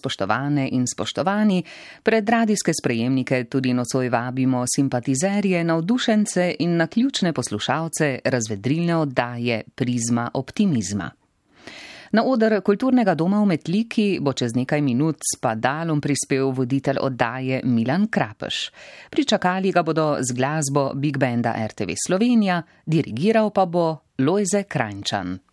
spoštovane in spoštovani, pred radijske sprejemnike tudi nocoj vabimo simpatizerje, navdušence in naključne poslušalce razvedrilne oddaje Prizma optimizma. Na odr kulturnega doma v Metliki bo čez nekaj minut s padalom prispel voditelj oddaje Milan Krapeš. Pričakali ga bodo z glasbo Big Banda RTV Slovenija, dirigiral pa bo Lojze Krajnčan.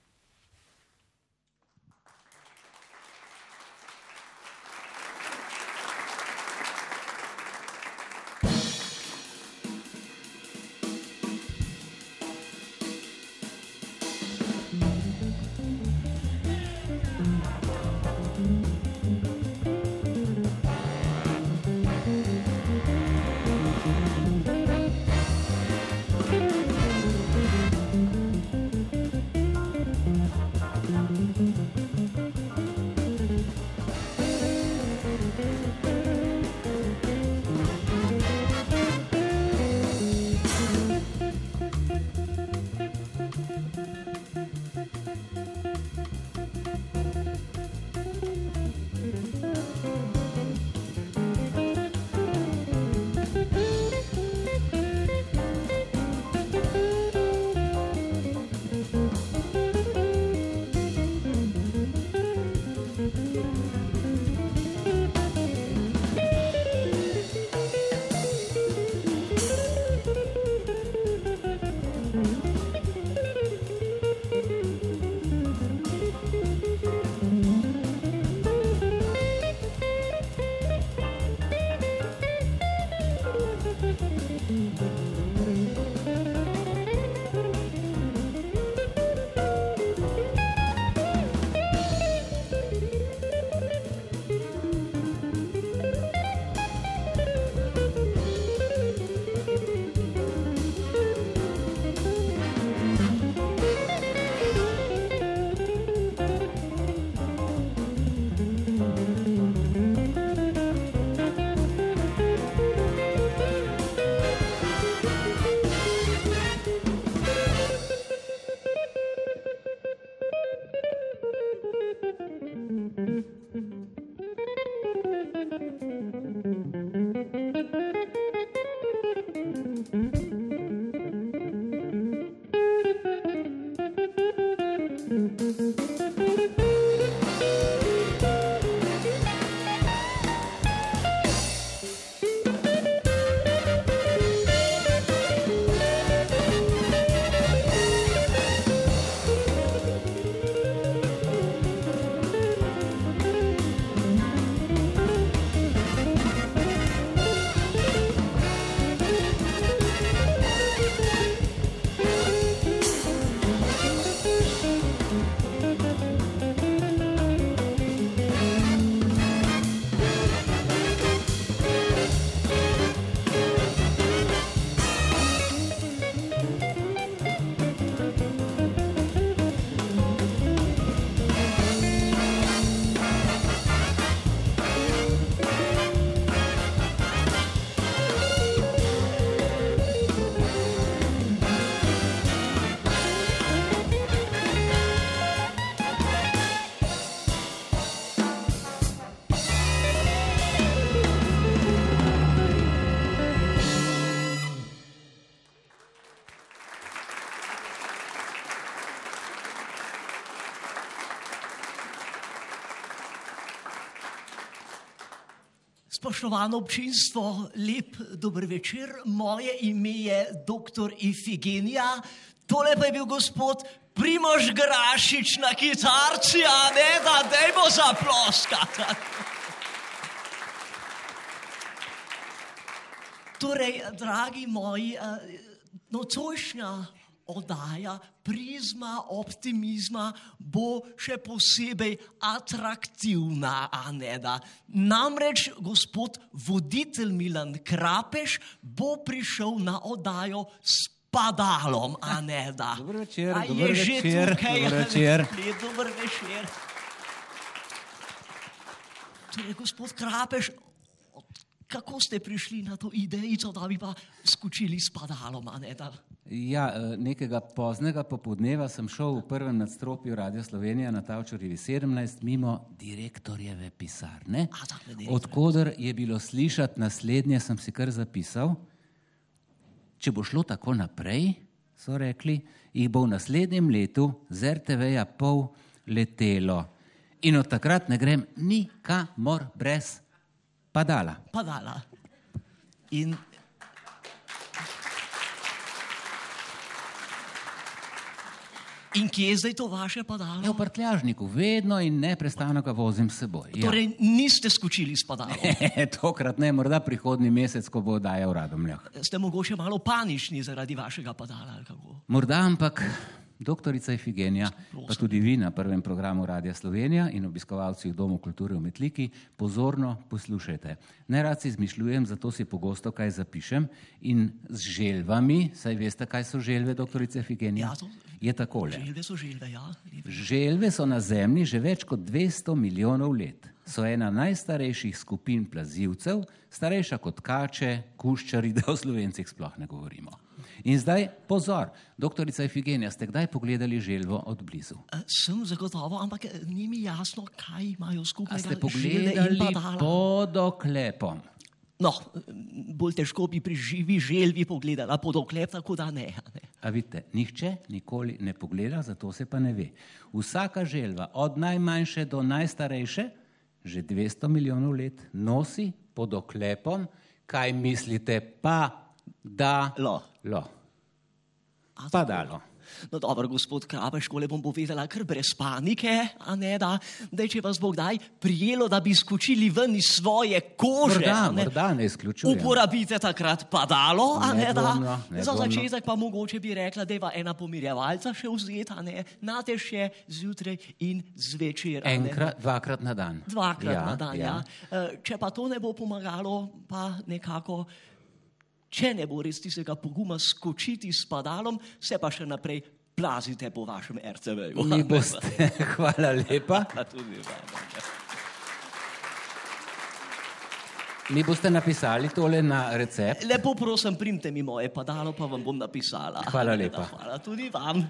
Spoštovano občinstvo, lep dober večer. Moje ime je dr. Ifigenija, tole pa je bil gospod Primož Grašič na kitarci, a ne da dajmo zaploskati. Torej, dragi moji, nocojšnja oddaja prizma optimizma bo še posebej atraktivna, a ne da. Namreč gospod voditelj Milan Krapeš bo prišel na oddajo s padalom, a ne da. Dobro večer, A dobro večer, tukaj, dobro večer. Lep dober večer. Torej, gospod Krapeš, kako ste prišli na to idejo, da bi pa skočili s padalom, a ne da? Ja, eh, nekega poznega popoldneva sem šel v prvem nadstropju Radio Slovenija na Tavčarjevi 17 mimo direktorjeve pisarne. Odkudar je bilo slišati naslednje, sem si kar zapisal. Če bo šlo tako naprej, so rekli, jih bo v naslednjem letu z RTV-ja pol letelo. In od takrat ne grem nikamor brez padala. Padala. In In kje je zdaj to vaše Je padalo? v prtljažniku, vedno in neprestano ga vozim s seboj. Ja. Torej, niste skočili s padalom. Tokrat ne, morda prihodni mesec, ko bo dajal radomljah. Ste mogoče malo panični zaradi vašega padala? Morda, ampak doktorica Ifigenija, pa tudi vi na prvem programu Radia Slovenija in obiskovalci v Domu kulture v Metliki, pozorno poslušajte. Ne rad si izmišljujem, zato si pogosto kaj zapišem in z želvami, saj veste, kaj so želve, doktorica Ifigenija, Ja, to- je takole. Želve so želve, ja. Želve so na Zemlji že več kot 200 milijonov let. So ena najstarejših skupin plazivcev, starejša kot kače, kuščari, da o slovencih sploh ne govorimo. In zdaj pozor, doktorica Efigenija, ste kdaj pogledali želvo od blizu? Eh, Sem zagotovo, ampak eh, ni mi jasno, kaj imajo skupaj ste pogledali pod oklepom? No, bolj težko bi pri živi želvi pogledala pod oklep, tako da ne. ne. A vidite, nihče nikoli ne pogleda, zato se pa ne ve. Vsaka želva, od najmanjše do najstarejše, že 200 milijonov let nosi pod oklepom, kaj mislite, pa da Lo. lo. A Padalo. No, dobro, gospod Krabeš, škole bom povedala kar brez panike, a ne da, da če vas bo kdaj prijelo, da bi skočili ven iz svoje kože. Morda, ne, morda ne izključujem. Uporabite takrat padalo, a ne da. Nedvomno, Za nedvomno. začetek pa mogoče bi rekla, da je ena pomirjevalca še vzeta, ne, nate še zjutraj in zvečer. ne. Enkrat, dvakrat na dan. Dvakrat ja, na dan, ja. Eh, Če pa to ne bo pomagalo, pa nekako, če ne bo res tistega poguma skočiti s padalom, se pa še naprej plazite po vašem RTV-ju. Mi boste, hvala lepa. Tudi vam. Mi boste napisali tole na recept. Lepo prosim, primte mi moje padalo, pa vam bom napisala. Hvala lepa. Hvala tudi vam.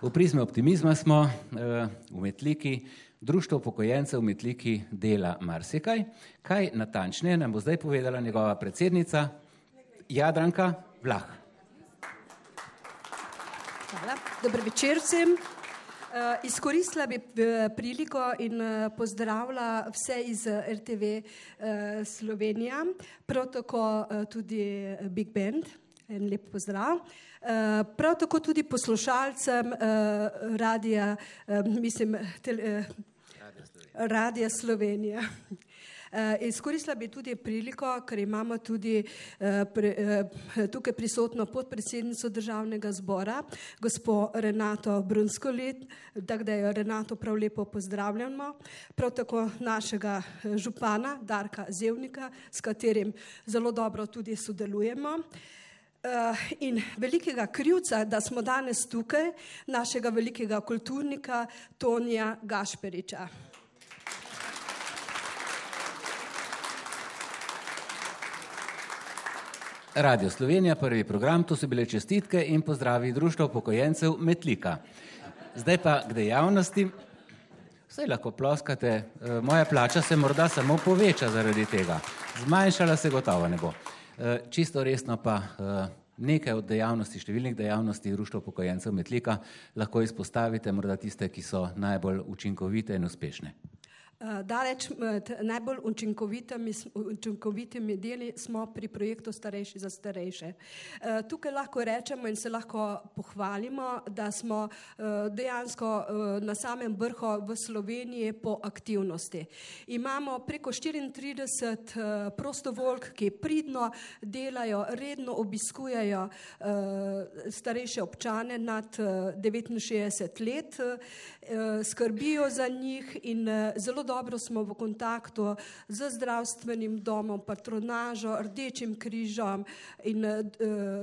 V prizme optimizma smo eh, v Metliki, Društvo upokojencev v Metliki dela marsikaj. Kaj natančneje nam bo zdaj povedala njegova predsednica Jadranka Vlah. Hvala. Dober večer vsem. Uh, izkoristila bi eh, priliko in uh, pozdravila vse iz eh, RTV uh, Slovenija, prav tako uh, tudi eh, Big Band. En lep pozdrav. Uh, prav tako tudi poslušalcem uh, radija, uh, mislim, tele, Radija Slovenija. Izkoristila bi tudi priliko, ker imamo tudi pre, tukaj prisotno podpredsednico državnega zbora, gospo Renato Brunskolit, tako da jo Renato prav lepo pozdravljamo. Prav tako našega eh, župana Darka Zevnika, s katerim zelo dobro tudi sodelujemo. Uh, in velikega krivca, da smo danes tukaj, našega velikega kulturnika Tonija Gašperiča. Radio Slovenija, prvi program, to so bile čestitke in pozdravi Društva upokojencev Metlika. Zdaj pa k dejavnosti. Vse lahko ploskate, eh, moja plača se morda samo poveča zaradi tega. Zmanjšala se gotovo ne bo. Eh, Čisto resno pa eh, nekaj od dejavnosti, številnih dejavnosti Društva upokojencev Metlika lahko izpostavite, morda tiste, ki so najbolj učinkovite in uspešne. Uh, Daleč med najbolj učinkovitimi, učinkovitimi deli smo pri projektu Starejši za starejše. Uh, Tukaj lahko rečemo in se lahko pohvalimo, da smo uh, dejansko na samem vrhu v Sloveniji po aktivnosti. Imamo preko 34 uh, prostovoljk, ki pridno delajo, redno obiskujejo starejše občane nad uh, 69 let, skrbijo za njih in zelo dobro smo v kontaktu z zdravstvenim domom, patronažo, Rdečim križom in,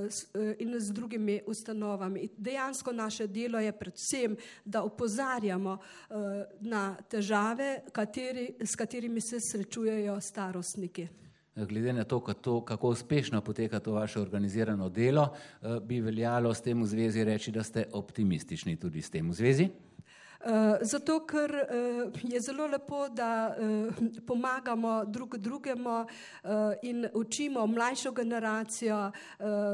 s- uh, in z drugimi ustanovami. Dejansko naše delo je predvsem, da opozarjamo uh, na težave, kateri, s katerimi se srečujejo starostniki. glede na to, kako, kako uspešno poteka to vaše organizirano delo, bi veljalo s tem v zvezi reči, da ste optimistični tudi s tem v zvezi. Uh, zato, ker uh, je zelo lepo, da uh, pomagamo drug drugemu in učimo mlajšo generacijo,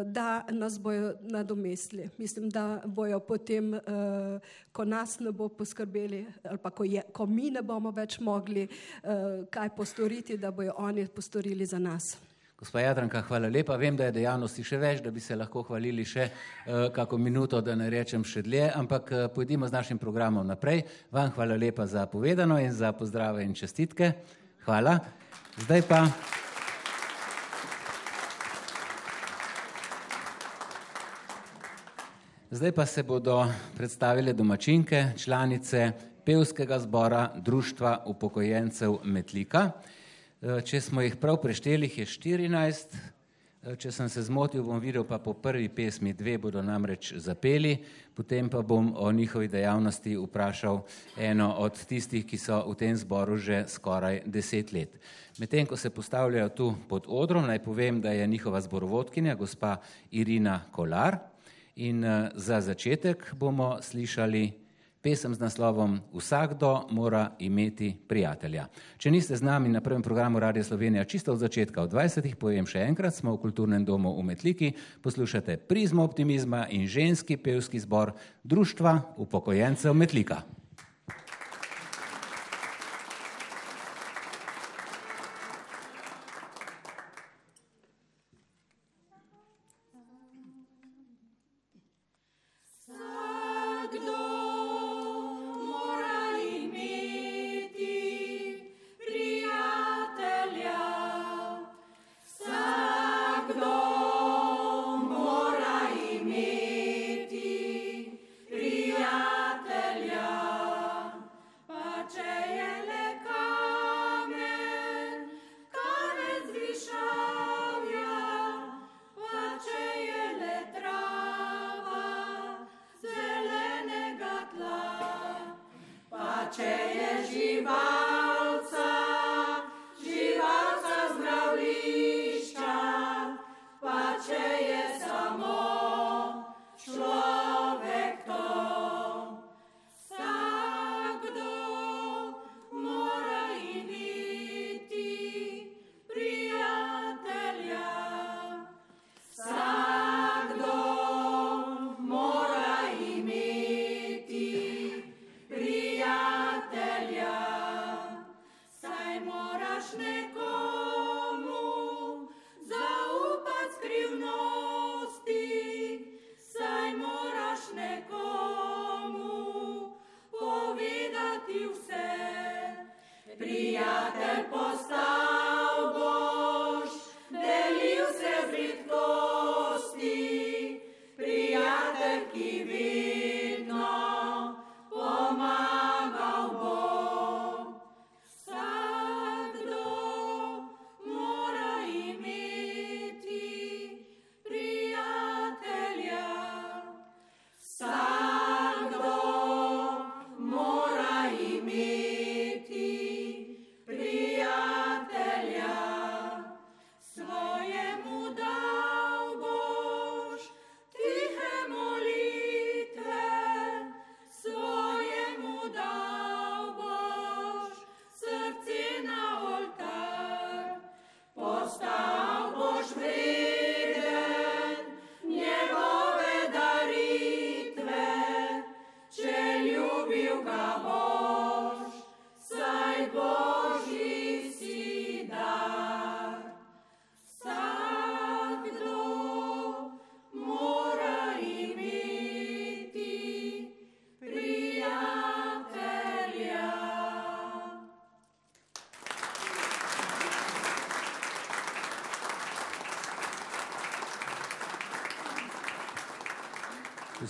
da nas bojo nadomestili. Mislim, da bojo potem, ko nas ne bo poskrbeli, ali pa ko, je, ko mi ne bomo več mogli kaj postoriti, da bojo oni postorili za nas. Gospa Jadranka, hvala lepa. Vem, da je dejavnosti še več, da bi se lahko hvalili še uh, kako minuto, da ne rečem še dlje, ampak uh, pojdimo z našim programom naprej. Vam hvala lepa za povedano in za pozdrave in čestitke. Hvala. Zdaj pa. Zdaj pa se bodo predstavile domačinke, članice pevskega zbora Društva upokojencev Metlika. Eh, če smo jih prav prešteli, je 14, eh, če sem se zmotil, bom videl pa po prvi pesmi, dve bodo namreč zapeli, potem pa bom o njihovi dejavnosti vprašal eno od tistih, ki so v tem zboru že skoraj deset let. Medtem, ko se postavljajo tu pod odrom, naj povem, da je njihova zborovodkinja, gospa Irina Kolar, in eh, za začetek bomo slišali pesem z naslovom Vsakdo mora imeti prijatelja. Če niste z nami na prvem programu Radia Slovenija čisto od začetka, od 20. povem še enkrat, smo v kulturnem domu v Metliki, poslušate prizmo optimizma in ženski pevski zbor Društva upokojencev Metlika.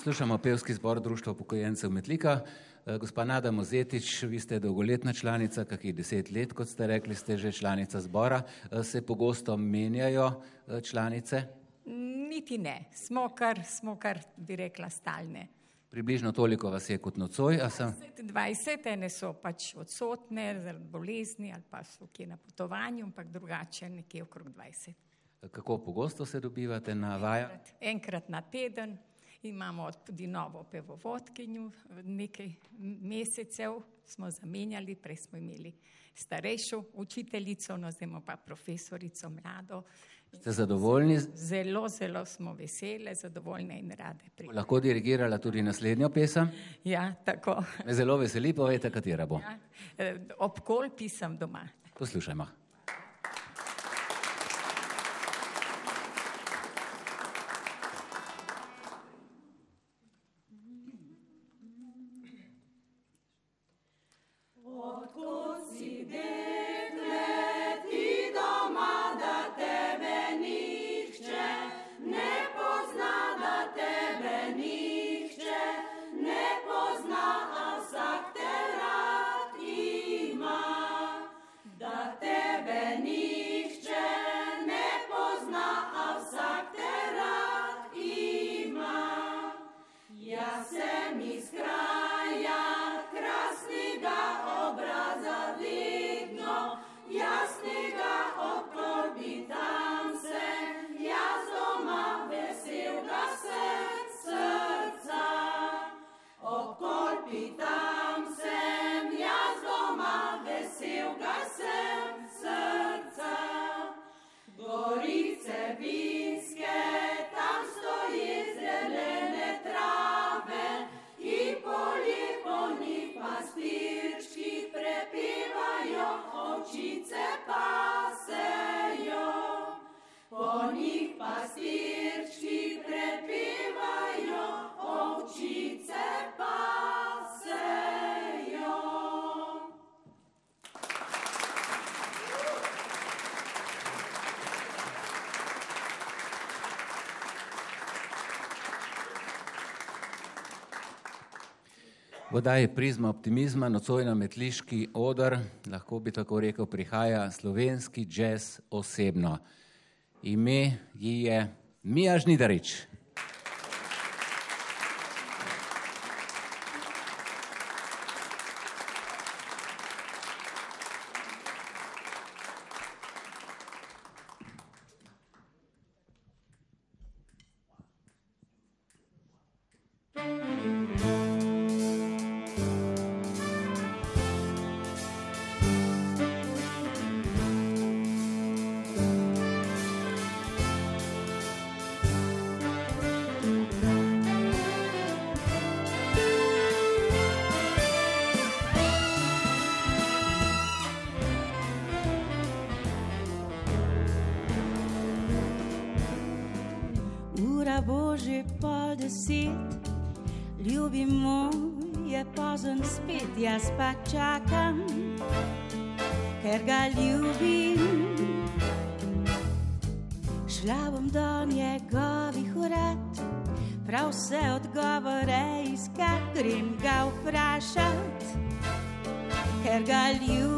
Poslušamo pevski zbor Društva upokojencev Metlika. Eh, gospa Nada Mozetič, vi ste dolgoletna članica, kakih deset let, kot ste rekli, ste že članica zbora. Eh, se pogosto menjajo eh, članice? Niti ne, smo kar, smo kar bi rekla, stalne. Približno toliko vas je kot nocoj, a sem 20, ene so pač odsotne zaradi bolezni ali pa so kje na potovanju, ampak drugače nekje okrog 20. Kako pogosto se dobivate na vajah? Enkrat- Enkrat na teden imamo tudi novo pevovodkinjo, nekaj mesecev smo zamenjali, prej smo imeli starejšo učiteljico, no zdaj imamo pa profesorico mlado. Ste zadovoljni? Zelo, zelo smo vesele, zadovoljne in rade. Pri... Lahko dirigirala tudi naslednjo pesem? Ja, tako. Me zelo veseli, povejte, katera bo. Ja. Eh, Ob kolpi sem doma. Poslušajmo. Voda je prizma optimizma, nocoj na metliški odr, lahko bi tako rekel, prihaja slovenski jazz osebno. Ime ji je Mija Žnidarič. Deset, ljubi moj je pozen spet, jaz pa čakam, ker ga ljubim. Šla bom do njegovih urad, prav vse odgovore iskat, grem ga vprašat, ker ga ljubim.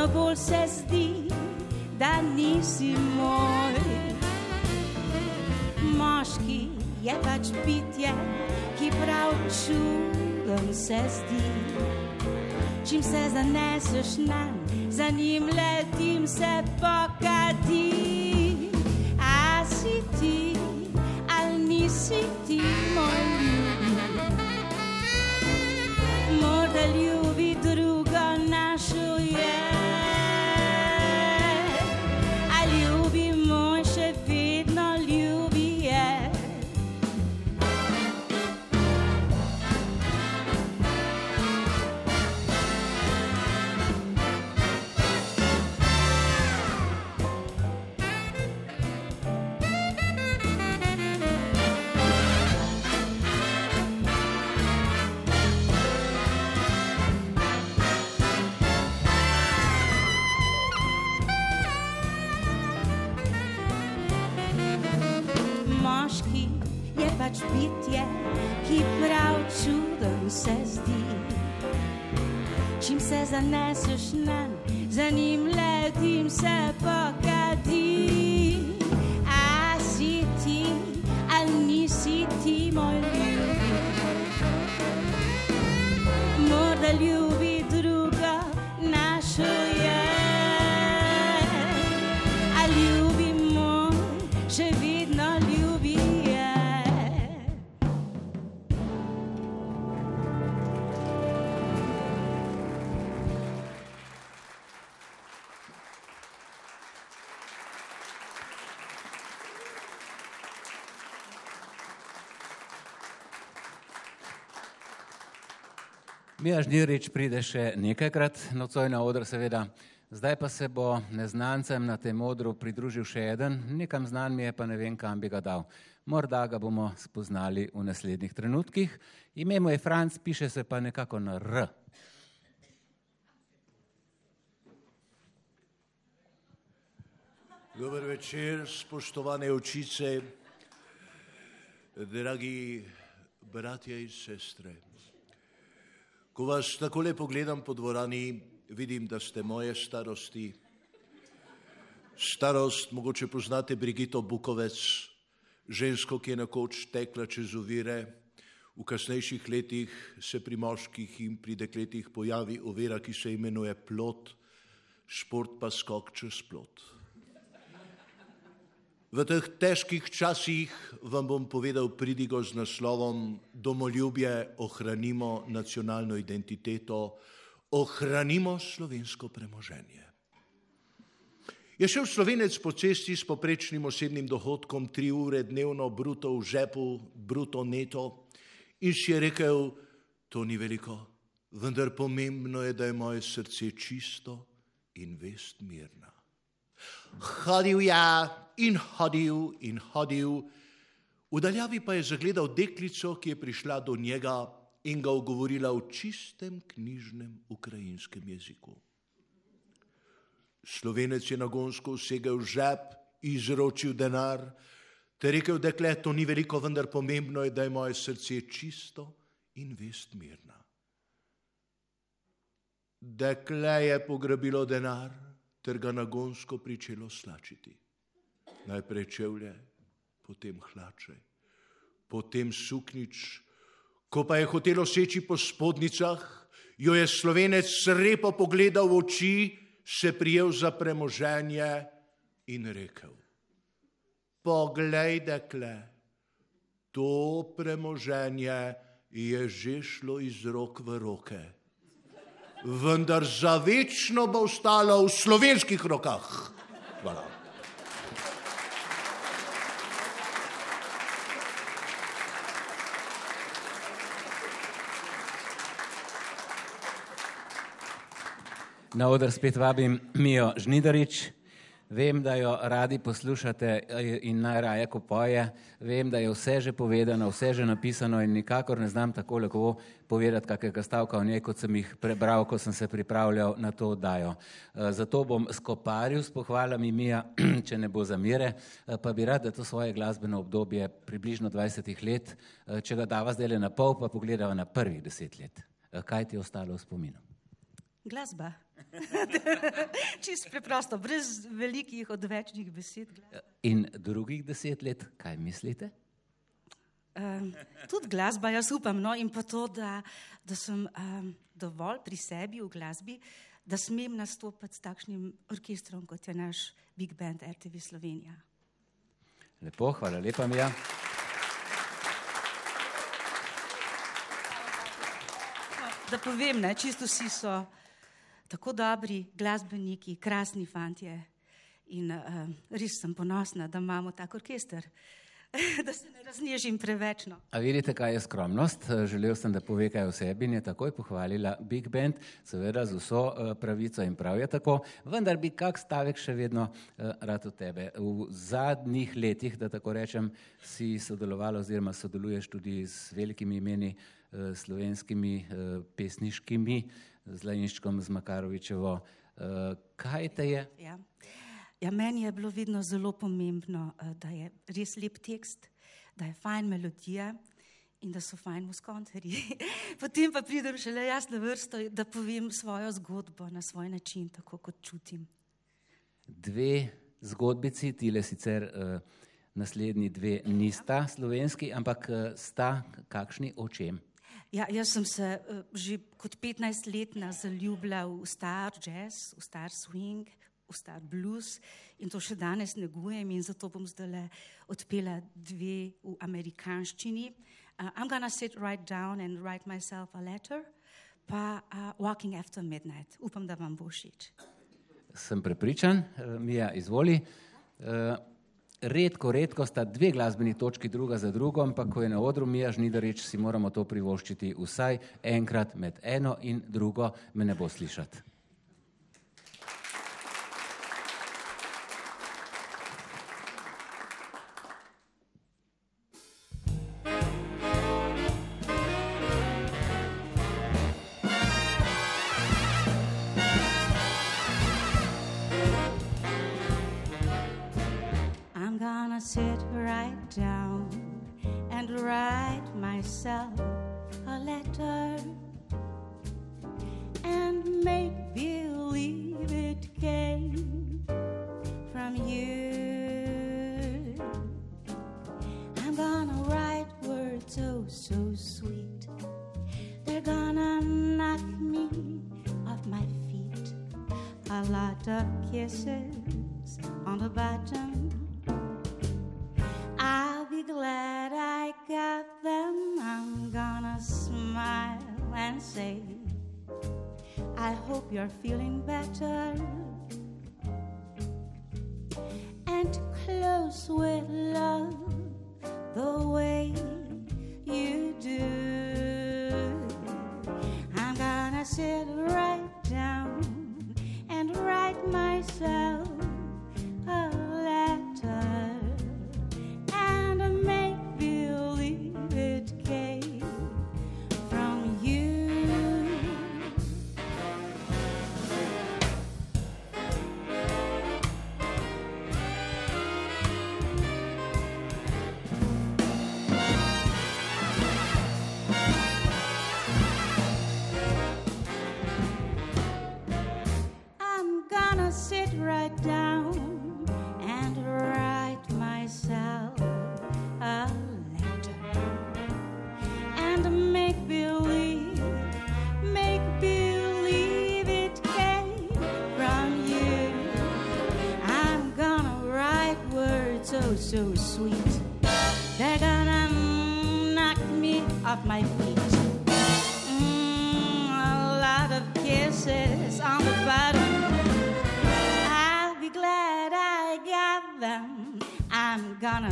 Vedno bolj se zdi, da nisi moj. Moški je pač bitje, ki prav čudem se zdi. Čim se zaneseš nam, za njim letim se pokati. A si ti, ali nisi ti moj ljubi? Morda ljubi nisi Mija Žnirič pride še nekajkrat nocoj na odr, seveda. Zdaj pa se bo neznancem na tem odru pridružil še eden, nekam znan mi je, pa ne vem, kam bi ga dal. Morda ga bomo spoznali v naslednjih trenutkih. Ime mu je Franc, piše se pa nekako na R. Dober večer, spoštovane očice, dragi bratje in sestre. Ko vas takole pogledam po dvorani, vidim, da ste moje starosti. Starost, mogoče poznate Brigito Bukovec, žensko, ki je nekoč tekla čez ovire. V kasnejših letih se pri moških in pri dekletih pojavi ovira, ki se imenuje plot, šport pa skok čez plot. V teh težkih časih vam bom povedal pridigo z naslovom Domoljubje, ohranimo nacionalno identiteto, ohranimo slovensko premoženje. Je šel slovenec po cesti s poprečnim osebnim dohodkom tri ure dnevno bruto v žepu, bruto neto in si je rekel, to ni veliko, vendar pomembno je, da je moje srce čisto in vest mirna. Hodil je in hodil in hodil, v daljavi pa je zagledal deklico, ki je prišla do njega in ga ogovorila v čistem knjižnem ukrajinskem jeziku. Slovenec je nagonsko segel v žep, izročil denar, te rekel, dekle, to ni veliko, vendar pomembno je, da je moje srce čisto in vest mirna. Dekle je pograbilo denar, ter ga nagonsko pričelo slačiti. Najprej čevlje, potem hlače, potem suknič. Ko pa je hotelo seči po spodnicah, jo je slovenec srepo pogledal v oči, se prijel za premoženje in rekel: Poglej, dekle, to premoženje je že šlo iz rok v roke vendar za večno bo ostalo v slovenskih rokah. Hvala. Na oder spet vabim Mijo Žnidarič. Vem, da jo radi poslušate eh, in najraje, ko poje. Vem, da je vse že povedano, vse že napisano in nikakor ne znam tako lepo povedati kakega stavka o njej, kot sem jih prebral, ko sem se pripravljal na to oddajo. Eh, zato bom skoparil s pohvalami Mija, če ne bo zamire, eh, pa bi rad, da to svoje glasbeno obdobje približno 20 let, če ga dava zdaj le na pol, pa pogledava na prvih deset let. Kaj ti je ostalo v spominu? Glasba. Čist preprosto, brez velikih odvečnih besed. In drugih deset let, kaj mislite? Um, tudi glasba, jaz upam, no, in pa to, da, da sem um, dovolj pri sebi v glasbi, da smem nastopiti s takšnim orkestrom, kot je naš Big Band RTV Slovenija. Lepo, hvala lepa, Mija. Da povem, ne, čisto vsi so tako dobri glasbeniki, krasni fantje. In uh, res sem ponosna, da imamo tak orkester, da se ne raznežim preveč. A vidite, kaj je skromnost? Želel sem, da pove kaj o sebi in je takoj pohvalila Big Band, seveda z vso uh, pravico in prav je tako, vendar bi kak stavek še vedno uh, rad od tebe. V zadnjih letih, da tako rečem, si sodelovala oziroma sodeluješ tudi s velikimi imeni uh, slovenskimi uh, pesniškimi z Lajinškom, z Makarovičevo. Uh, kaj te je? Ja. Ja, meni je bilo vedno zelo pomembno, eh, da je res lep tekst, da je fajn melodija in da so fajn muskonterji. Potem pa pridem šele jaz na vrsto, da povem svojo zgodbo na svoj način, tako kot čutim. Dve zgodbici, tile sicer uh, naslednji dve nista slovenski, ampak uh, sta kakšni o čem? Ja, jaz sem se uh, že kot 15-letna zaljubila v star jazz, v star swing, v star blues in to še danes negujem in zato bom zdaj odpela dve v amerikanščini. Uh, I'm gonna sit right down and write myself a letter, pa uh, Walking After Midnight. Upam, da vam bo všeč. Sem prepričan, uh, Mija, izvoli. Uh, redko, redko sta dve glasbeni točki druga za drugo, ampak ko je na odru Mija Žnidarič, si moramo to privoščiti vsaj enkrat med eno in drugo, me ne bo slišati.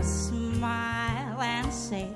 Smile and say,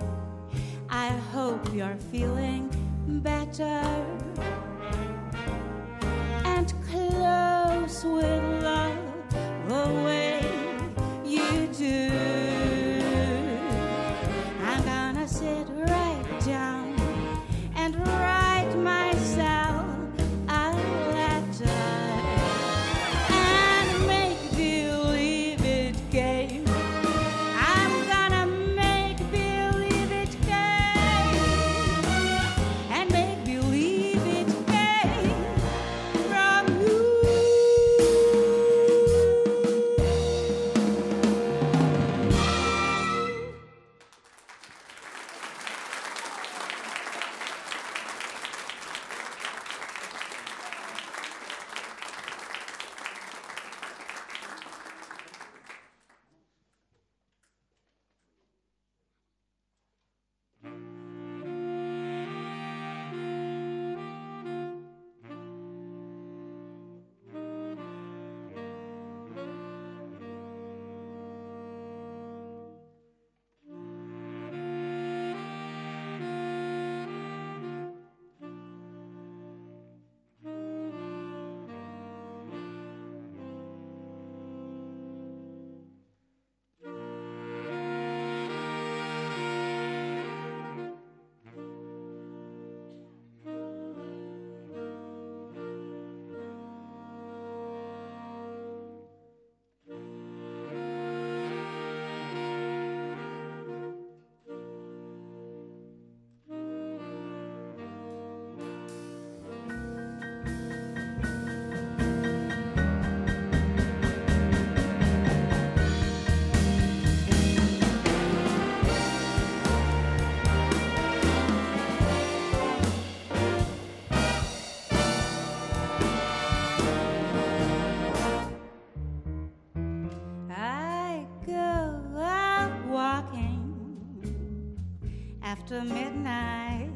after midnight,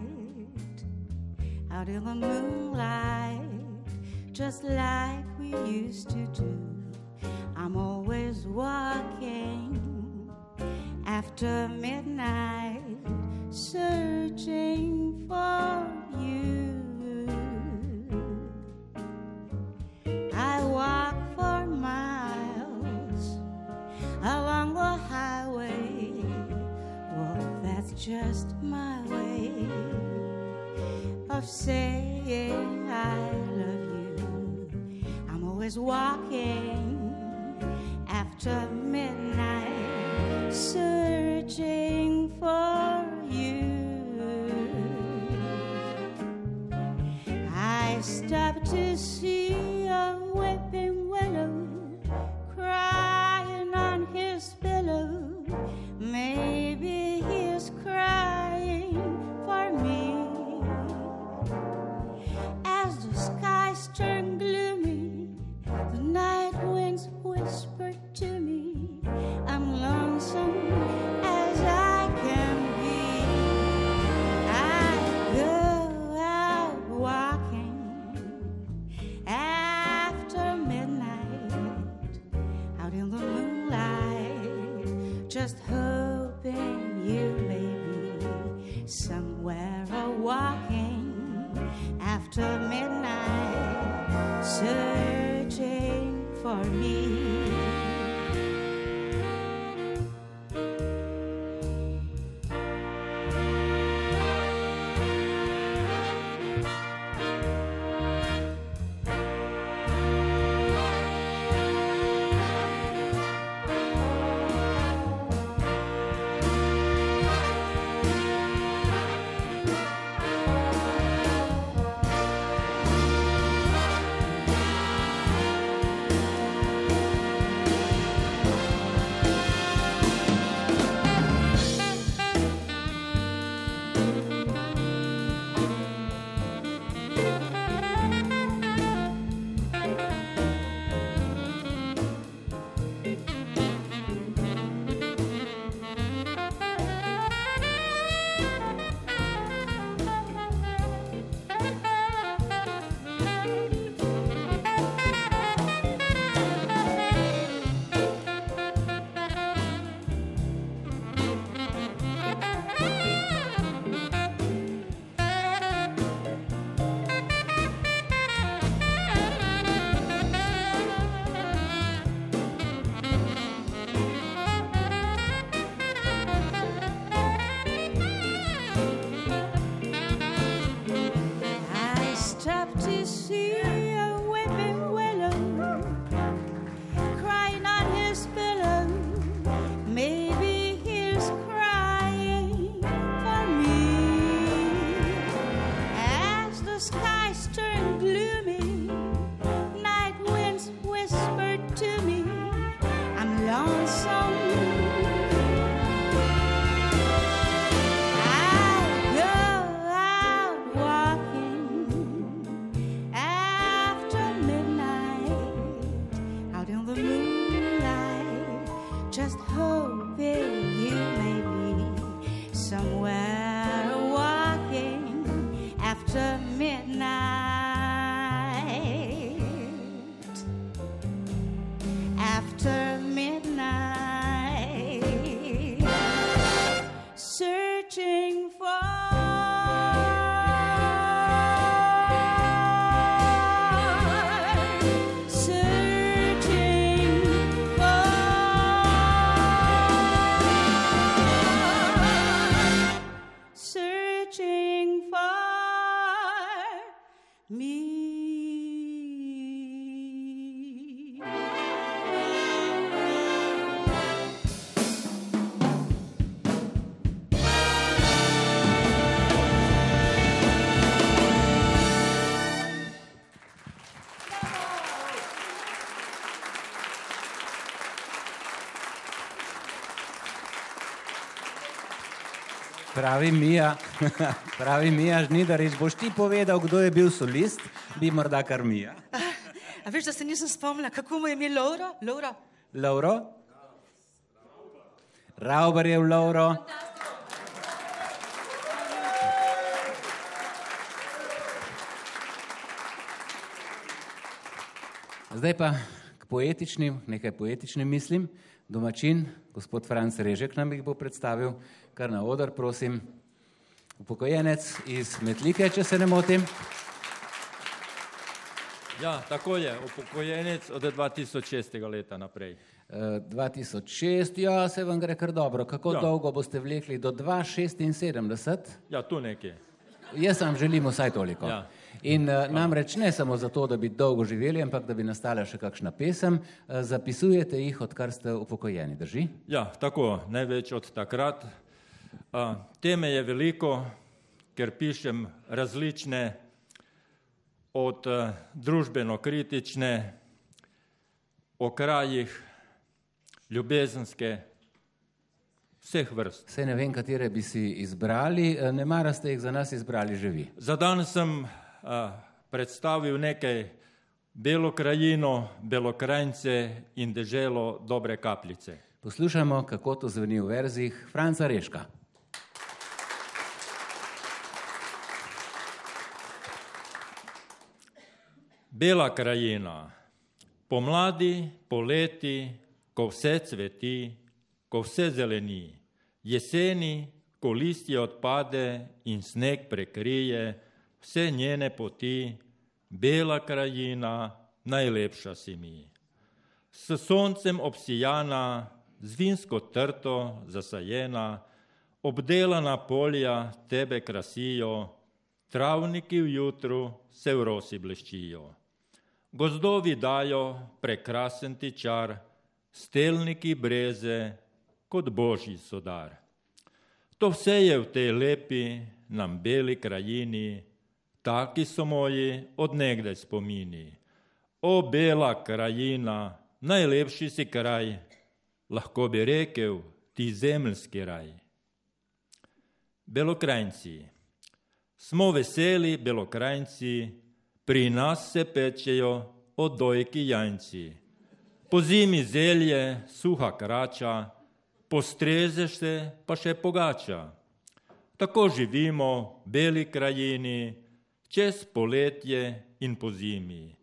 out in the moonlight, just like we used to do. I'm always walking after midnight, searching for just my way of saying I love you. I'm always walking after midnight, searching for you. I stop to see for me. Pravi Mija, pravi Mija Žnidarič, boš ti povedal, kdo je bil solist, bi morda kar Mija. A, a veš, da se nisem spomnila, kako mu je ime Lauro? Lauro? Lauro? Rauber je v Lauro. Zdaj pa k poetičnim, nekaj poetičnim mislim. Domačin, gospod Franc Režek nam jih bo predstavil, kar na odr, prosim. Upokojenec iz Metlike, če se ne motim. Ja, tako je, upokojenec od 2006. leta naprej. Eh, 2006, ja, se vam gre kar dobro. Kako Ja. dolgo boste vlekli? Do 276? Ja, tu nekje. Jaz vam želim vsaj toliko. Ja. In uh, namreč ne samo zato, da bi dolgo živeli, ampak da bi nastala še kakšna pesem, uh, zapisujete jih, odkar ste upokojeni, drži? Ja, tako, največ od takrat. A, teme je veliko, ker pišem različne, od eh, družbeno-kritične, o krajih, ljubezenske, vseh vrst. Vse ne vem, katere bi si izbrali, ne mara ste jih za nas izbrali že vi. Za danes sem predstavil nekaj Belo krajino, Belokrajnce in deželo Dobre kapljice. Poslušamo, kako to zveni v verzih Franca Reška. Bela krajina, pomladi, poleti, ko vse cveti, ko vse zeleni, jeseni, ko listje odpade in sneg prekrije vse njene poti, bela krajina, najlepša si mi. S soncem obsijana, z vinsko trto zasajena, obdelana polja tebe krasijo, travniki v jutru se v rosi bleščijo. Gozdovi dajo prekrasen ti čar, stelniki breze kot božji sodar. To vse je v tej lepi, nam beli krajini, taki so moji odnegdaj spomini. O bela krajina, najlepši si kraj, lahko bi rekel ti zemljski raj. Belokrajnci. Smo veseli belokrajnci, pri nas se pečejo odojki jajci. Po zimi zelje, suha krača, postrezeš se pa še pogača. Tako živimo v beli krajini, čez poletje in po zimi.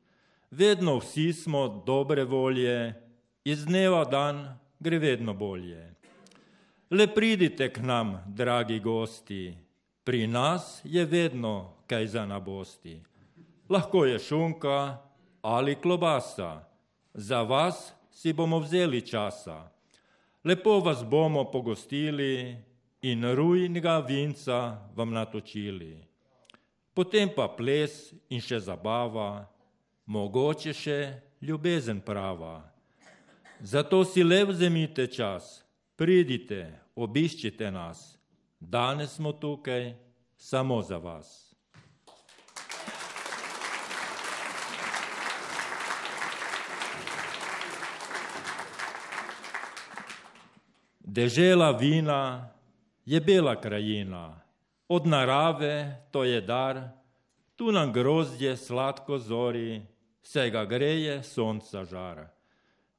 Vedno vsi smo dobre volje, iz dneva dan gre vedno bolje. Le pridite k nam, dragi gosti, pri nas je vedno kaj za nabosti. Lahko je šunka ali klobasa, za vas si bomo vzeli časa. Lepo vas bomo pogostili in rujnega vinca vam natočili. Potem pa ples in še zabava, mogoče še ljubezen prava. Zato si le vzemite čas, pridite, obiščite nas. Danes smo tukaj samo za vas. Dežela vina je bela krajina, od narave to je dar, tu nam grozdje sladko zori, se ga greje sonca žar.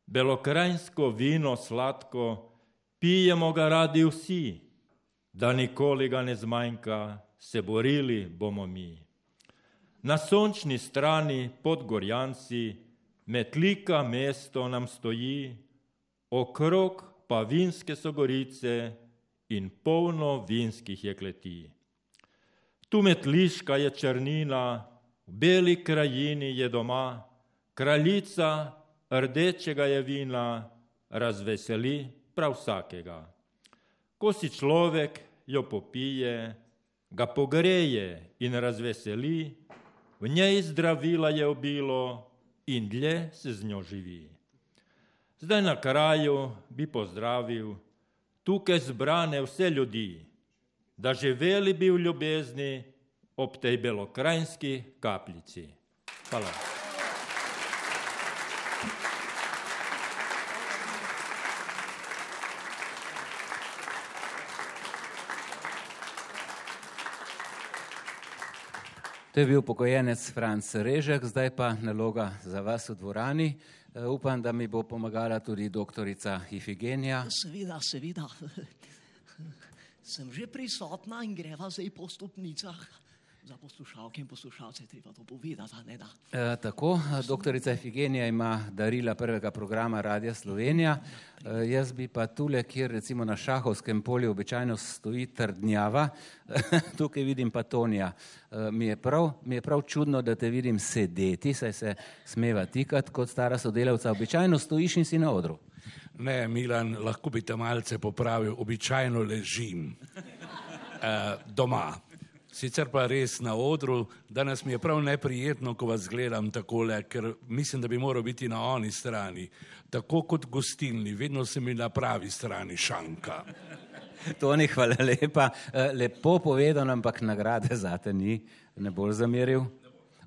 Belokrajinsko vino sladko, pijemo ga radi vsi, da nikoli ga ne zmanjka, se borili bomo mi. Na sončni strani pod Gorjanci, metlika mesto nam stoji, okrog pa vinske so gorice in polno vinskih jekleti. Tu metliška je črnina, v beli krajini je doma, kraljica rdečega je vina, razveseli prav vsakega. Ko si človek jo popije, ga pogreje in razveseli, v njej zdravila je obilo in dlje se z njo živi. Zdaj na kraju bi pozdravil tukaj zbrane vse ljudi, da živeli bi v ljubezni ob tej belokrajinski kapljici. Hvala. To je bil pokojjenec Franc Režek, zdaj pa naloga za vas v dvorani. E, upam, da mi bo pomagala tudi doktorica Ifigenija. Seveda, seveda. Sem že prisotna in greva zdaj po stopnicah. Za poslušalke in poslušalce treba to povedati, ne da. E, tako, doktorica Efigenija ima darila prvega programa Radia Slovenija. E, jaz bi pa tule, kjer recimo na šahovskem polju običajno stoji trdnjava, tukaj vidim pa Tonija. E, mi, je prav, mi je prav čudno, da te vidim sedeti, saj se smeva tikati kot stara sodelavca. Običajno stojiš in si na odru. Ne, Milan, lahko bi te malce popravil, običajno ležim uh, doma. Sicer pa res na odru, danes mi je prav neprijetno, ko vas gledam takole, ker mislim, da bi moral biti na oni strani. Tako kot gostilni, vedno se mi na pravi strani šanka. Toni, hvala lepa. E, lepo povedano, ampak nagrade za te ni, ne bolj zameril.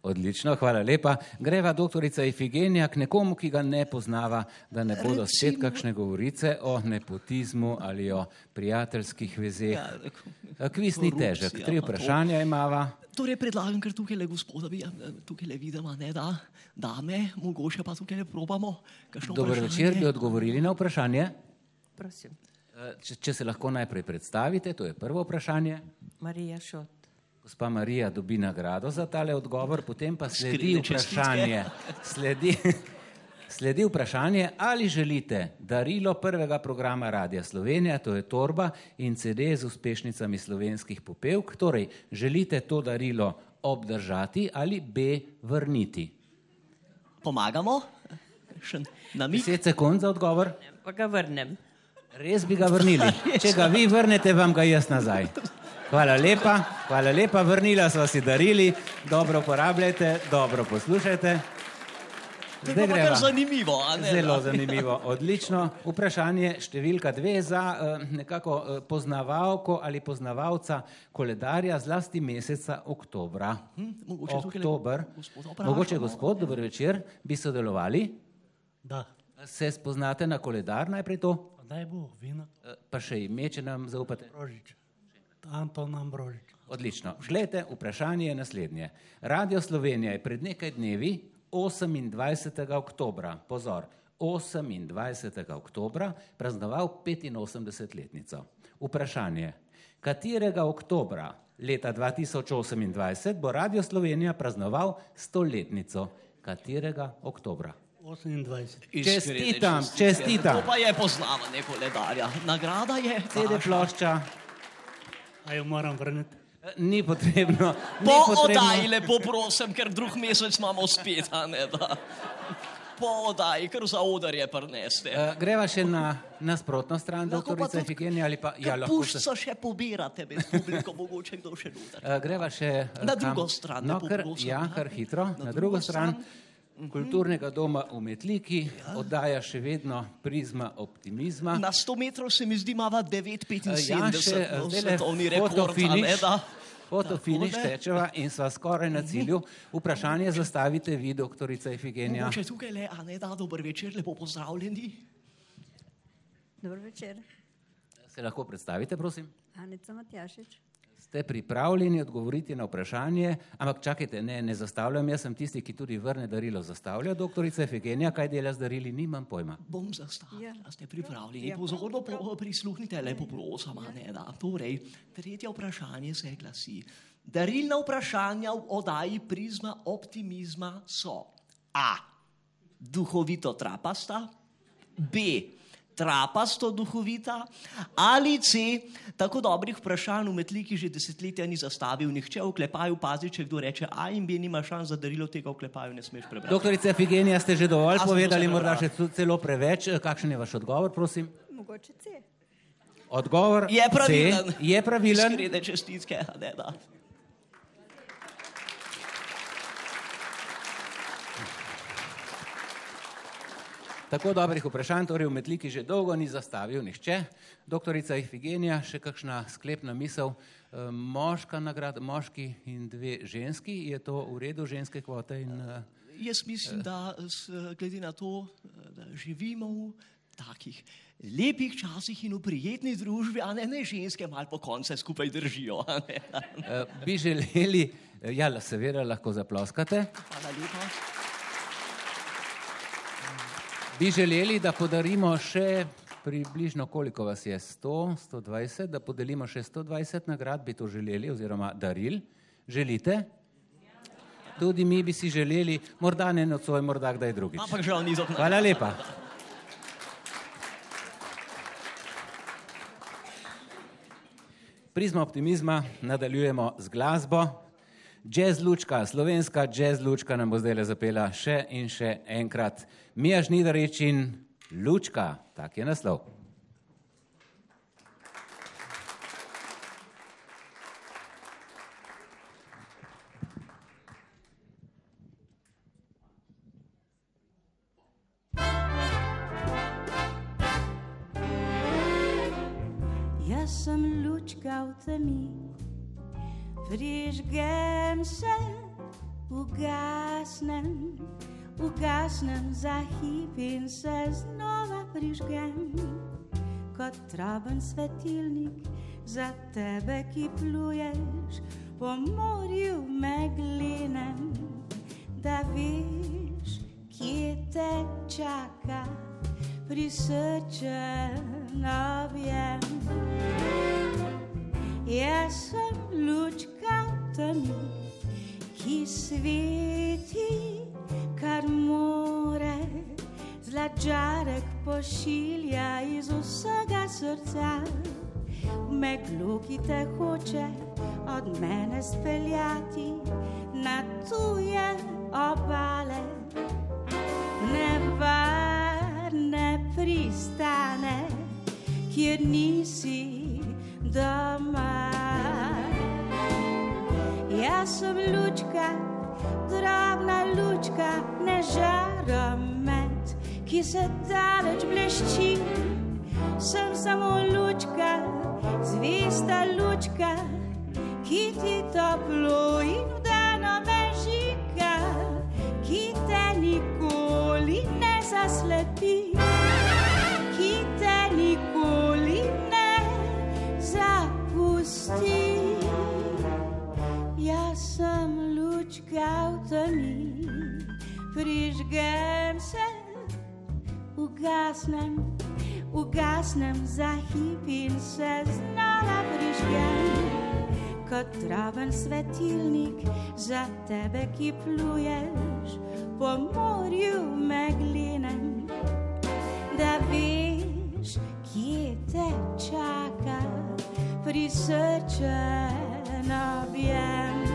Odlično, hvala lepa. Greva doktorica Ifigenija k nekomu, ki ga ne poznava, da ne bodo spet kakšne govorice o nepotizmu ali o prijateljskih vezeh. Ja, Kviz ni težek, tri vprašanja imava. Torej predlagam, ker tukaj le gospoda, bi, tukaj le vidimo, ne da, dame, mogoče pa tukaj le probamo. Dober večer, bi odgovorili na vprašanje. Prosim. Če, če se lahko najprej predstavite, to je prvo vprašanje. Marija Šot. Gospa Marija dobi nagrado za tale odgovor, potem pa sledi vprašanje. Sledi, sledi vprašanje, ali želite darilo prvega programa Radia Slovenija, to je torba in CD z uspešnicami slovenskih popevk. Torej, želite to darilo obdržati ali B vrniti? Pomagamo? Še na mi? Deset sekund za odgovor. Pa ga vrnem. Res bi ga vrnili. Če ga vi vrnete, vam ga jaz nazaj. Hvala lepa, hvala lepa, vrnila smo si darili, dobro uporabljajte, dobro poslušajte. Zdaj gremo. Zanimivo, Zelo zanimivo, odlično. Vprašanje številka dve za uh, nekako uh, poznavalko ali poznavalca koledarja zlasti meseca oktobra. Hm, mogoče Oktober. Mogoče gospod, dober večer, bi sodelovali? Da. Se spoznate na koledar najprej to? Daj bo, vino. Uh, pa še ime, če nam zaupate. Rožič. Anton Ambrožič. Odlično. Glejte, vprašanje je naslednje. Radio Slovenija je pred nekaj dnevi, 28. oktobra, pozor, 28. oktobra praznoval 85-letnico. Vprašanje, katerega oktobra leta 2028 bo Radio Slovenija praznoval stoletnico? Katerega oktobra? 28. Čestitam, čestitam. To pa je poznavanje koledarja. Nagrada je CD plošča. A jo moram vrniti? Ni potrebno. Po oddaji lepo prosim, ker drug mesec imamo spet, a ne da. Po oddaji, ker za odar je prneste. Uh, greva še na nasprotno stran, doktorica Efigenija, ali pa ja, lahko se... Pušča še pobirate med publiko, mogoče kdo še noter. Uh, greva še... Uh, na drugo stran. No, kar, ja, kar hitro, na, na drugo stran. stran. Kulturnega doma v Metliki ja. oddaja še vedno prizma optimizma. Na 100 metrov se mi zdi mava 9,75. Ja, še svetovni rekord. Fotofiniš tečeva in sva skoraj na cilju. Vprašanje zastavite vi, doktorica Efigenija. Mogoče tukaj le, a ne da, dober večer, lepo pozdravljeni. Dober večer. Se lahko predstavite, prosim? Anica Matjašič ste pripravljeni odgovoriti na vprašanje, ampak čakajte, ne, ne zastavljam, jaz sem tisti, ki tudi vrne darilo zastavlja, doktorica Efegenija, kaj dela z darili, nimam pojma. Bom zastavil, ja. ste pripravljeni, ja. pozorno prisluhnite, lepo prosim, ne da. Torej, tretje vprašanje se glasi. Darilna vprašanja v oddaji prizma optimizma so A. Duhovito trapasta, B trapasto duhovita, ali C, tako dobrih vprašanj v metliki že desetletja ni zastavil nihče, v klepaju pazi, če kdo reče A in B nima šans za darilo tega v klepaju, ne smeš prebrati. Doktorica Figenija, ste že dovolj povedali, morda še celo preveč. Kakšen je vaš odgovor, prosim? Mogoče C. Odgovor je pravilen. C je pravilen. Skrede čestitke, ne da. Tako dobrih vprašanj torej v Metliki že dolgo ni zastavil nihče. Doktorica Ifigenija, še kakšna sklepna misel. Eh, moška nagrada, moški in dve ženski, je to v redu ženske kvote? In, uh, Jaz mislim, da glede na to, da živimo v takih lepih časih in v prijetni družbi, a ne, ne ženske malo po konce skupaj držijo. uh, bi želeli, ja, seveda lahko zaploskate. Hvala lepa bi želeli, da podarimo še približno koliko vas je, 100, 120, da podelimo še 120 nagrad, bi to želeli, oziroma daril. Želite? Tudi mi bi si želeli, morda ne nocoj, morda kdaj drugič. Ampak žal ni zopet. Hvala lepa. Prizmo optimizma nadaljujemo z glasbo. Jazz lučka, slovenska jazz lučka nam bo zdaj le zapela še in še enkrat. Mija Žnidarič in Lučka, tak je naslov. Jaz sem lučka v temi, prižgem se, ugasnem, ugasnem za hip in se znova prižgem. Kot traben svetilnik za tebe, ki pluješ po morju meglinem, da veš, kje te čaka prisrčen objem. Jaz sem lučka v temi, ki sveti, kar more. Zlačarek pošilja iz vsega srca, v meglu, ki te hoče od mene speljati na tuje obale. Nevarne pristane, kjer nisi doma. Jaz sem lučka, drobna lučka, ne žaromet, ki se daleč blešči. Sem samo lučka, zvesta lučka, ki ti toplo in vdano mežika, ki te nikoli ne zaslepi, ki te nikoli ne zapusti. Temi, prižgem se, ugasnem, ugasnem za hip in se znova prižgem. Kot traven svetilnik za tebe, ki pluješ po morju meglinem, da veš, kje te čaka prisrčen objem.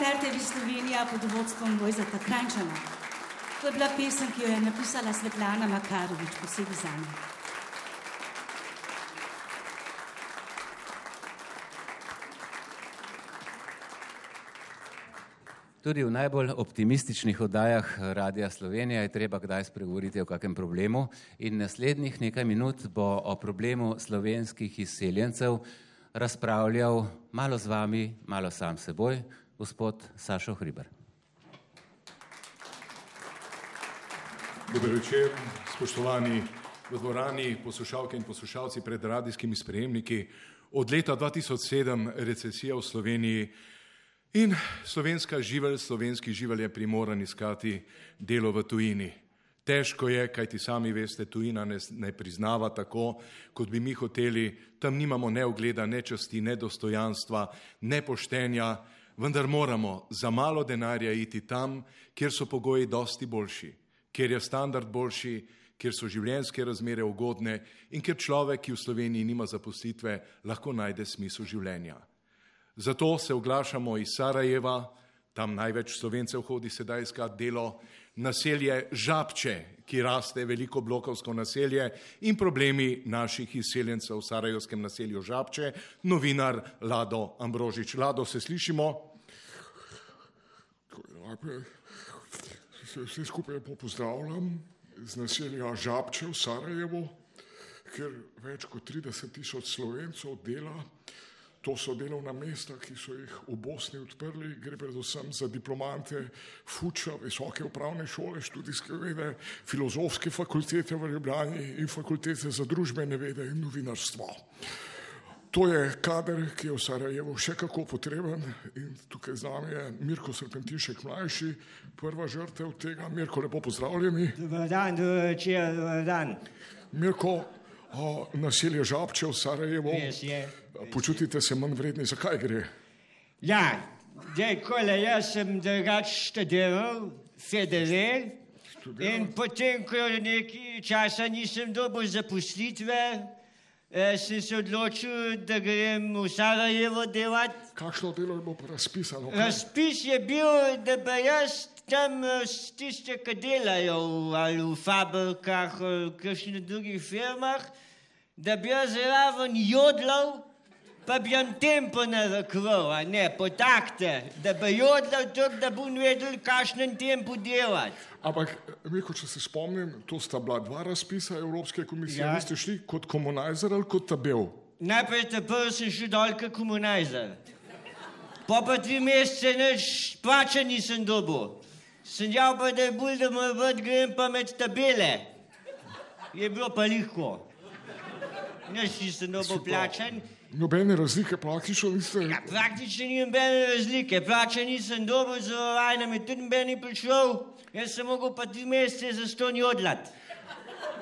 Band RTV Slovenija pod vodstvom Vojzeta Krančana. To je bila pesem, ki jo je napisala Svetlana Makarovič, posebej za me. Tudi v najbolj optimističnih oddajah Radia Slovenija je treba kdaj spregovoriti o kakem problemu in naslednjih nekaj minut bo o problemu slovenskih izseljencev razpravljal malo z vami, malo sam seboj, gospod Sašo Hriber. Dober večer, spoštovani v dvorani, poslušalke in poslušalci pred radijskimi sprejemniki. Od leta 2007 recesija v Sloveniji in slovenska živelj, slovenski živelj je primoran iskati delo v tujini. Težko je, kaj ti sami veste, tujina ne, ne priznava tako, kot bi mi hoteli, tam nimamo ne ogleda, ne časti, ne dostojanstva, ne poštenja, vendar moramo za malo denarja iti tam, kjer so pogoji dosti boljši, kjer je standard boljši, kjer so življenjske razmere ugodne in kjer človek, ki v Sloveniji nima zaposlitve, lahko najde smisel življenja. Zato se oglašamo iz Sarajeva, tam največ slovencev hodi sedaj iskat delo, naselje Žabče, ki raste veliko blokovsko naselje in problemi naših izseljencev v sarajevskem naselju Žabče, novinar Lado Ambrožič. Lado, se slišimo? Se vse skupaj pozdravljam iz naselja Žabče v Sarajevu, kjer več kot 30 tisoč slovencev dela. To so delovna mesta, ki so jih v Bosni odprli, gre predvsem za diplomante Fuča, visoke upravne šole, študijske vede, filozofske fakultete v Ljubljani in fakultete za družbene vede in novinarstvo. To je kader, ki je v Sarajevu še kako potreben in tukaj z nami je Mirko Serpentišek mlajši, prva žrtev tega. Mirko, lepo pozdravljeni. Dobar dan, dober večer, dobar dan. Mirko, o, naselje Žabče v Sarajevu. Res je. Počutite se manj vredni, zakaj gre? Ja, zdaj, kole, jaz sem drugač študiral, federal, in potem, ko nekaj časa nisem dobil zaposlitve, eh, sem se odločil, da grem v Sarajevo delati. Kakšno delo je bilo razpisano? kaj? Razpis je bil, da bi jaz tam eh, tiste, ki delajo ali v fabrikah ali v kakšnih drugih firmah, da bi jaz zraven jodlal, pa bi jim tempo narekoval, a ne, potakte, da bi jodlal tako, da bom vedel, kakšnem tempu delati. Ampak, Mirko, če se spomnim, to sta bila dva razpisa Evropske komisije. Ja. Vi ste šli kot komunajzer ali kot tabel? Najprej te prvi sem šel dol kot komunajzer. Po pa tri mesece nič plača nisem dobil. Sem dal pa, da je bolj, da moj vrt grem pa med tabele. Je bilo pa lihko. Nič nisem dobil plačan. Nobene razlike praktično niste. Ja, praktično ni nobene razlike. Plača nisem dobil, zavarovanje mi tudi noben ni prišel. Jaz sem mogel pa tri mesece za ston jodlat.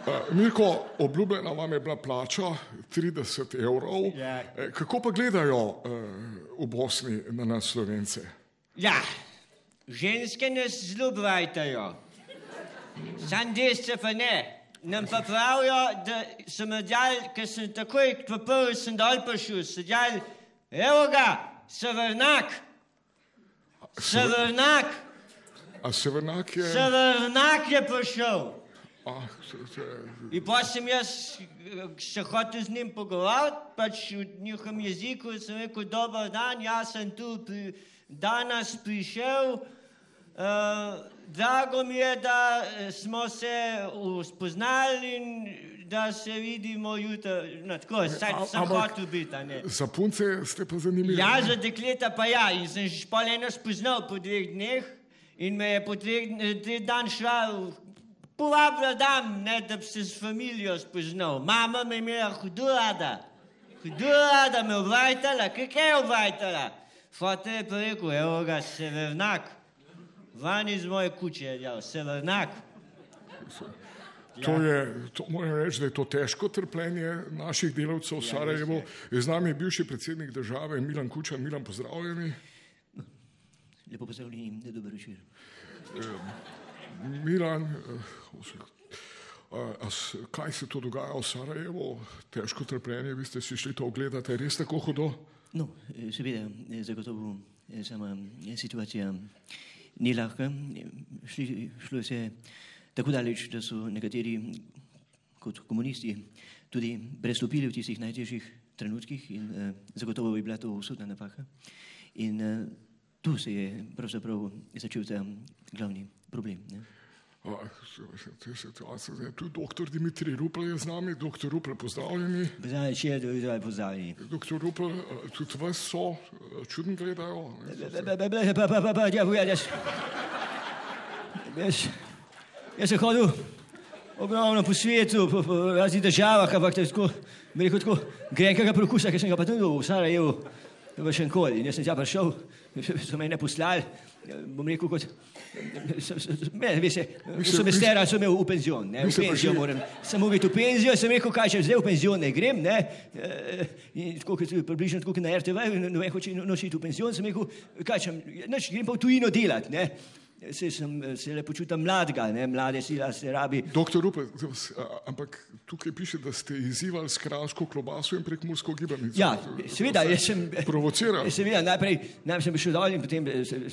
Uh, Mirko, obljubljena vam je bila plača 30 evrov. Ja. Eh, Kako pa gledajo uh, v Bosni na nas slovence? Ja, ženske nas zelo brajtajo. Sam desce pa ne. Nam pa pravijo, da so me dali, ker sem takoj, ko prvi sem dol prišel, so dali, evo ga, severnak, severnak, A severnak je. severnak je prišel. Ah, se, se, In pa sem jaz se hotel z njim pogovarjati, pač v njihovem jeziku sem rekel, dober dan, jaz sem tu pri, danes prišel. Drago mi je, da eh, smo se uh, spoznali in da se vidimo jutri. No, tako, saj a- sem ampak- hotel biti. za punce ste pa zanimivi. Ja, za dekleta pa ja, in sem že pol eno spoznal po dveh dneh in me je po dveh dne- dveh dan šla povabila dam, ne, da bi se s familijo spoznal. Mama me je imela hudo rada, hudo rada me obvajtala, kaj je obvajtala? Fote je pa rekel, evo ga, severnak, van iz moje kuće je dal, severnak. To je, to moram reči, da je to težko trpljenje naših delavcev v Ja, Sarajevu. Z nami je bivši predsednik države Milan Kučan. Milan, pozdravljeni. Lepo pozdravljeni, dober večer. Milan, eh, a, s- kaj se to dogaja v Sarajevu? Težko trpljenje, vi ste si šli to ogledati, je res tako hudo? No, eh, seveda, eh, zagotovo eh, sama situacija ni lahka. Šli, šlo se tako daleč, da so nekateri kot komunisti tudi prestopili v tistih najtežjih trenutkih in uh, zagotovo bi bila to usodna napaka. In uh, tu se je pravzaprav začel ta glavni problem. Ne? Te situacije, zdaj, tu doktor Dimitri Rupel je z nami, doktor Rupel, pozdravljeni. Pozdravljeni, še je pozdravljeni. Doktor Rupel, tudi vas so čudno gledajo. Jaz sem hodil ogromno po svetu, po, po raznih državah, ampak tako, bi rekel tako, grenkega prokusa, ki sem ga pa tudi v Sarajevu, v Šenkoli. In jaz sem tja prišel, so me ne poslali, bom rekel kot, ne, veš, so me stera, so me v penzion, ne, v penzion moram, sem mogel v penzijo, sem rekel, kaj če zdaj v penzion ne grem, ne, in tako približno tako na RTV, ne vem, hoče noči v penzion, sem rekel, kaj če, neč, grem pa v tujino delati, ne, se, sem, se le počutam mladega, ne, mlade sila se rabi. Doktor Rupel, ampak tukaj piše, da ste izzivali s kransko klobaso in prekmursko gibanico. Ja, seveda, jaz sem... Provociral. Seveda, najprej, najprej sem prišel dol in potem sem,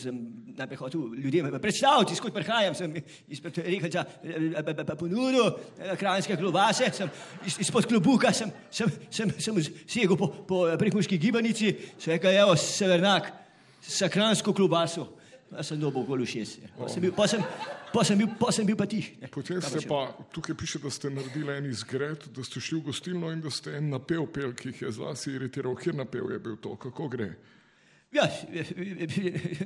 sem najprej hotel ljudem predstaviti, skot prihajam, sem izpred rekelca ponudil kranske klobase, sem izpod klobuka, sem, sem, sem, sem segel po, po prekmurski gibanici, sem rekel, evo, severnak, sa kransko klobaso. Pa sem dobil gol v šest. Pa sem bil pa, sem, pa, sem bil, pa sem bil pa ti. Potem ste pa, tukaj piše, da ste naredili en izgred, da ste šli v gostilno in da ste en napev pel, ki jih je zlasti iritiral. Kjer napev je bil to? Kako gre? Ja,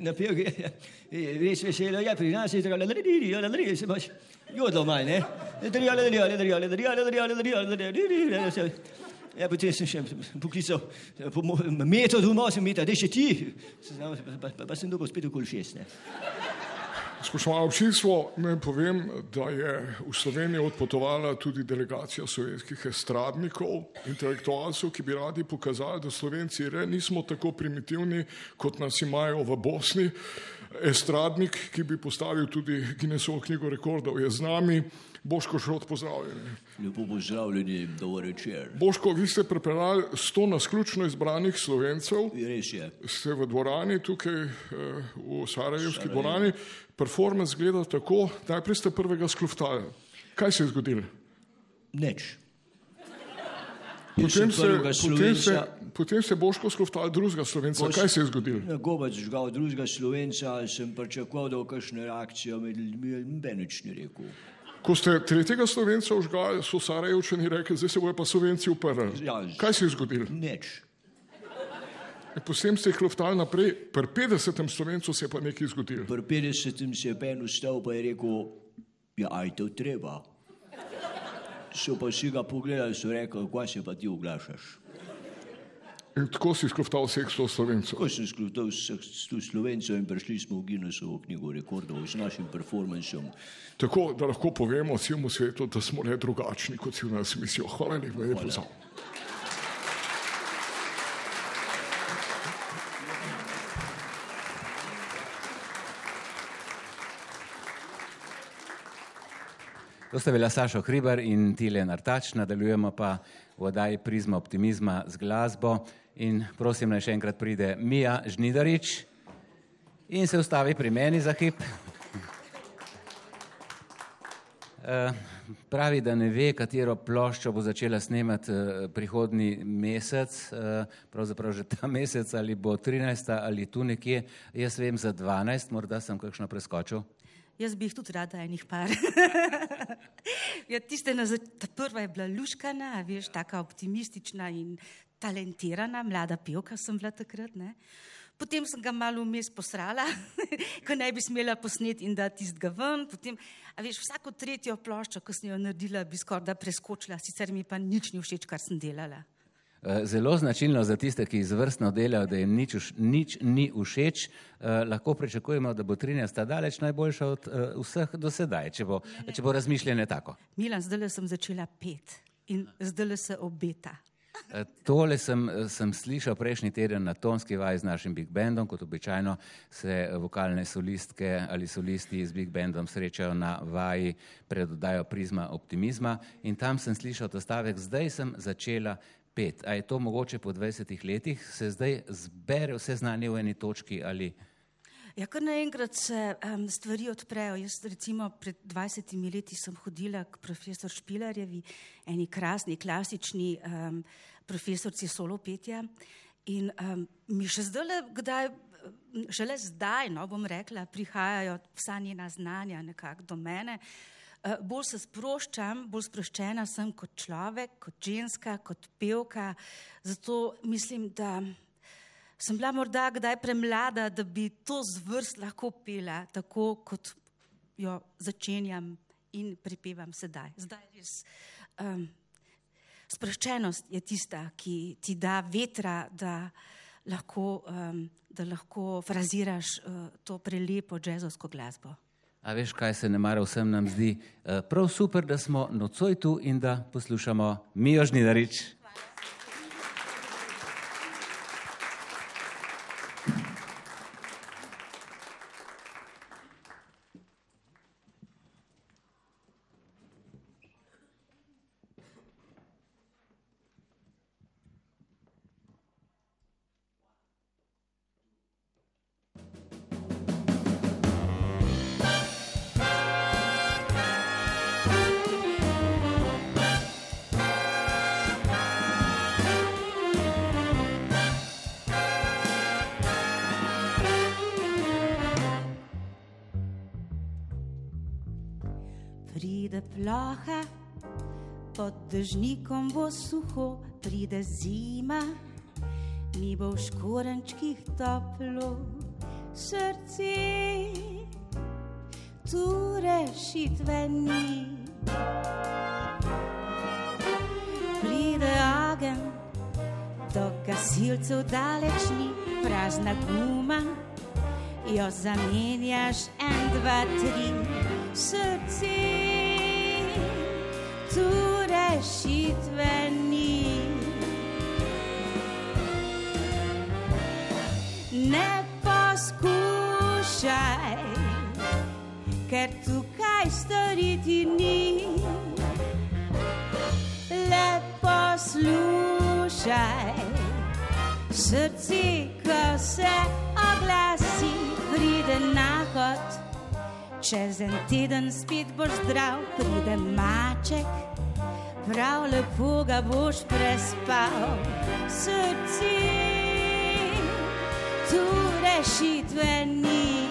napev je res veselo. Ja, pri nas je da redi, da redi, se baš jodlo mal, ne? Da redi, da redi, da redi, da redi, da redi, da da da redi. Ja, potem sem še poklical po metodu, sem metal, da še ti, pa sem dobil spet okoli šest. Ne. Spoštovano občinstvo, naj povem, da je v Slovenijo odpotovala tudi delegacija slovenskih estradnikov, intelektualcev, ki bi radi pokazali, da Slovenci re nismo tako primitivni, kot nas imajo v Bosni. Estradnik, ki bi postavil tudi Guinnessovo knjigo rekordov, je z nami. Boško Šrot, pozdravljeni. Lepo pozdravljeni, dober večer. Boško, vi ste pripeljali sto nasključno izbranih slovencev. Res je. Ste v dvorani tukaj v Sarajevski Sarajev. dvorani. Performance gleda tako, najprej ste prvega skluftali. Kaj se je zgodilo? Neč. Potem se, potem, se, potem se Boško skluftali drugega slovenca. Boš, Kaj se je zgodilo? Gobac žgal drugega slovenca, sem pričakoval, da bo kakšna reakcija med ljudmi, noben nič ni rekel. Ko ste tretjega slovenca užgali, so Sarajevčani rekli, zdaj se bojo pa slovenci uprli. Ja, Kaj se je zgodilo? Neč. Potem ste jih loftali naprej, pri 50. slovencu se je pa nekaj zgodilo. Pri 50. se je pen ustal pa je rekel, ja, aj to treba. So pa si ga pogledali, so rekli, kaj se pa ti oglašaš. In tako si skloftal vseh sto slovencev. Tako sem skloftal vseh sto slovencev in prišli smo v Guinnessovo knjigo rekordov s našim performansom. Tako da lahko povemo celemu svetu, da smo le drugačni, kot si v nas mislijo. Hvala lepa, lepo za. To sta bila Sašo Hriber in Tiljen Artač, nadaljujemo pa v oddaji Prizma optimizma z glasbo in prosim naj še enkrat pride Mija Žnidarič in se ustavi pri meni za hip. Uh, pravi, da ne ve, katero ploščo bo začela snemati uh, prihodni mesec, uh, pravzaprav že ta mesec ali bo 13. ali tu nekje. Jaz vem za 12, morda sem kakšno preskočil. Jaz bi jih tudi rada enih par. ja, tiste na ta prva je bila luškana, veš, taka optimistična in talentirana, mlada pevka sem bila takrat. Ne? Potem sem ga malo vmes posrala, ko ne bi smela posneti in dati tistega ven. Potem, a veš, vsako tretjo ploščo, ko sem jo naredila, bi skoraj da preskočila, sicer mi pa nič ni všeč, kar sem delala. Zelo značilno za tiste, ki izvrstno delajo, da jim nič, nič ni všeč, eh, lahko pričakujemo, da bo 13. daleč najboljša od eh, vseh do sedaj, če bo, če bo razmišljanje tako. Milan, zdaj sem začela pet in zdaj se obeta. Tole sem, sem slišal prejšnji teden na tonski vaji z našim Big Bandom, kot običajno se vokalne solistke ali solisti z Big Bandom srečajo na vaji pred oddajo Prizma optimizma in tam sem slišal ta stavek, zdaj sem začela pet. A je to mogoče po 20 letih, se zdaj zbere vse znanje v eni točki ali Ja, kar naenkrat se um, stvari odprejo. Jaz, recimo, pred 20 leti sem hodila k profesor Špilarjevi, eni krasni, klasični um, profesorci solopetja. In um, mi še zdaj, kdaj, šele zdaj, no bom rekla, prihajajo vsa njena znanja nekako do mene. Uh, bolj se sproščam, bolj sproščena sem kot človek, kot ženska, kot pevka. Zato mislim, da sem bila morda kdaj premlada, da bi to zvrst lahko pela, tako kot jo začenjam in pripevam sedaj. Zdaj res. Um, sproščenost je tista, ki ti da vetra, da lahko, um, da lahko fraziraš uh, to prelepo džezovsko glasbo. A veš, kaj se ne mara vsem nam zdi? Eh, Prav super, da smo nocoj tu in da poslušamo Mijo Žnidarič. Pride ploha, pod dežnikom bo suho, pride zima, mi bo v škorenčkih toplo srce. Tu rešitve ni. Pride ogen, do gasilcev daleč ni, prazna guma, jo zamenjaš en, dva, tri srce. Tu rešitve ni. Ne poskušaj, ker tukaj storiti ni. Le poslušaj, srce, ko se oglasi, pride nahod. Čez en teden spet boš zdrav, pride maček, prav lepo ga boš prespal. Srce, tu rešitve ni.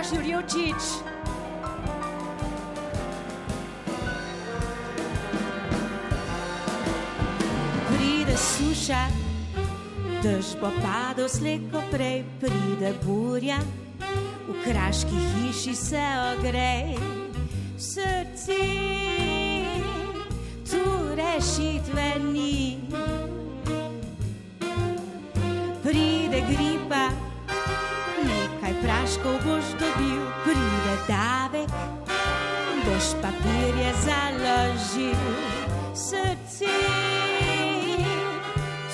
Blaž Jurjočič. Pride suša, dež bo padel sleko prej, pride burja, v kraški hiši se ogrej. Srce, tu rešitve ni. Pride gripa, praškov boš dobil, pride davek, boš papirje založil. Srce,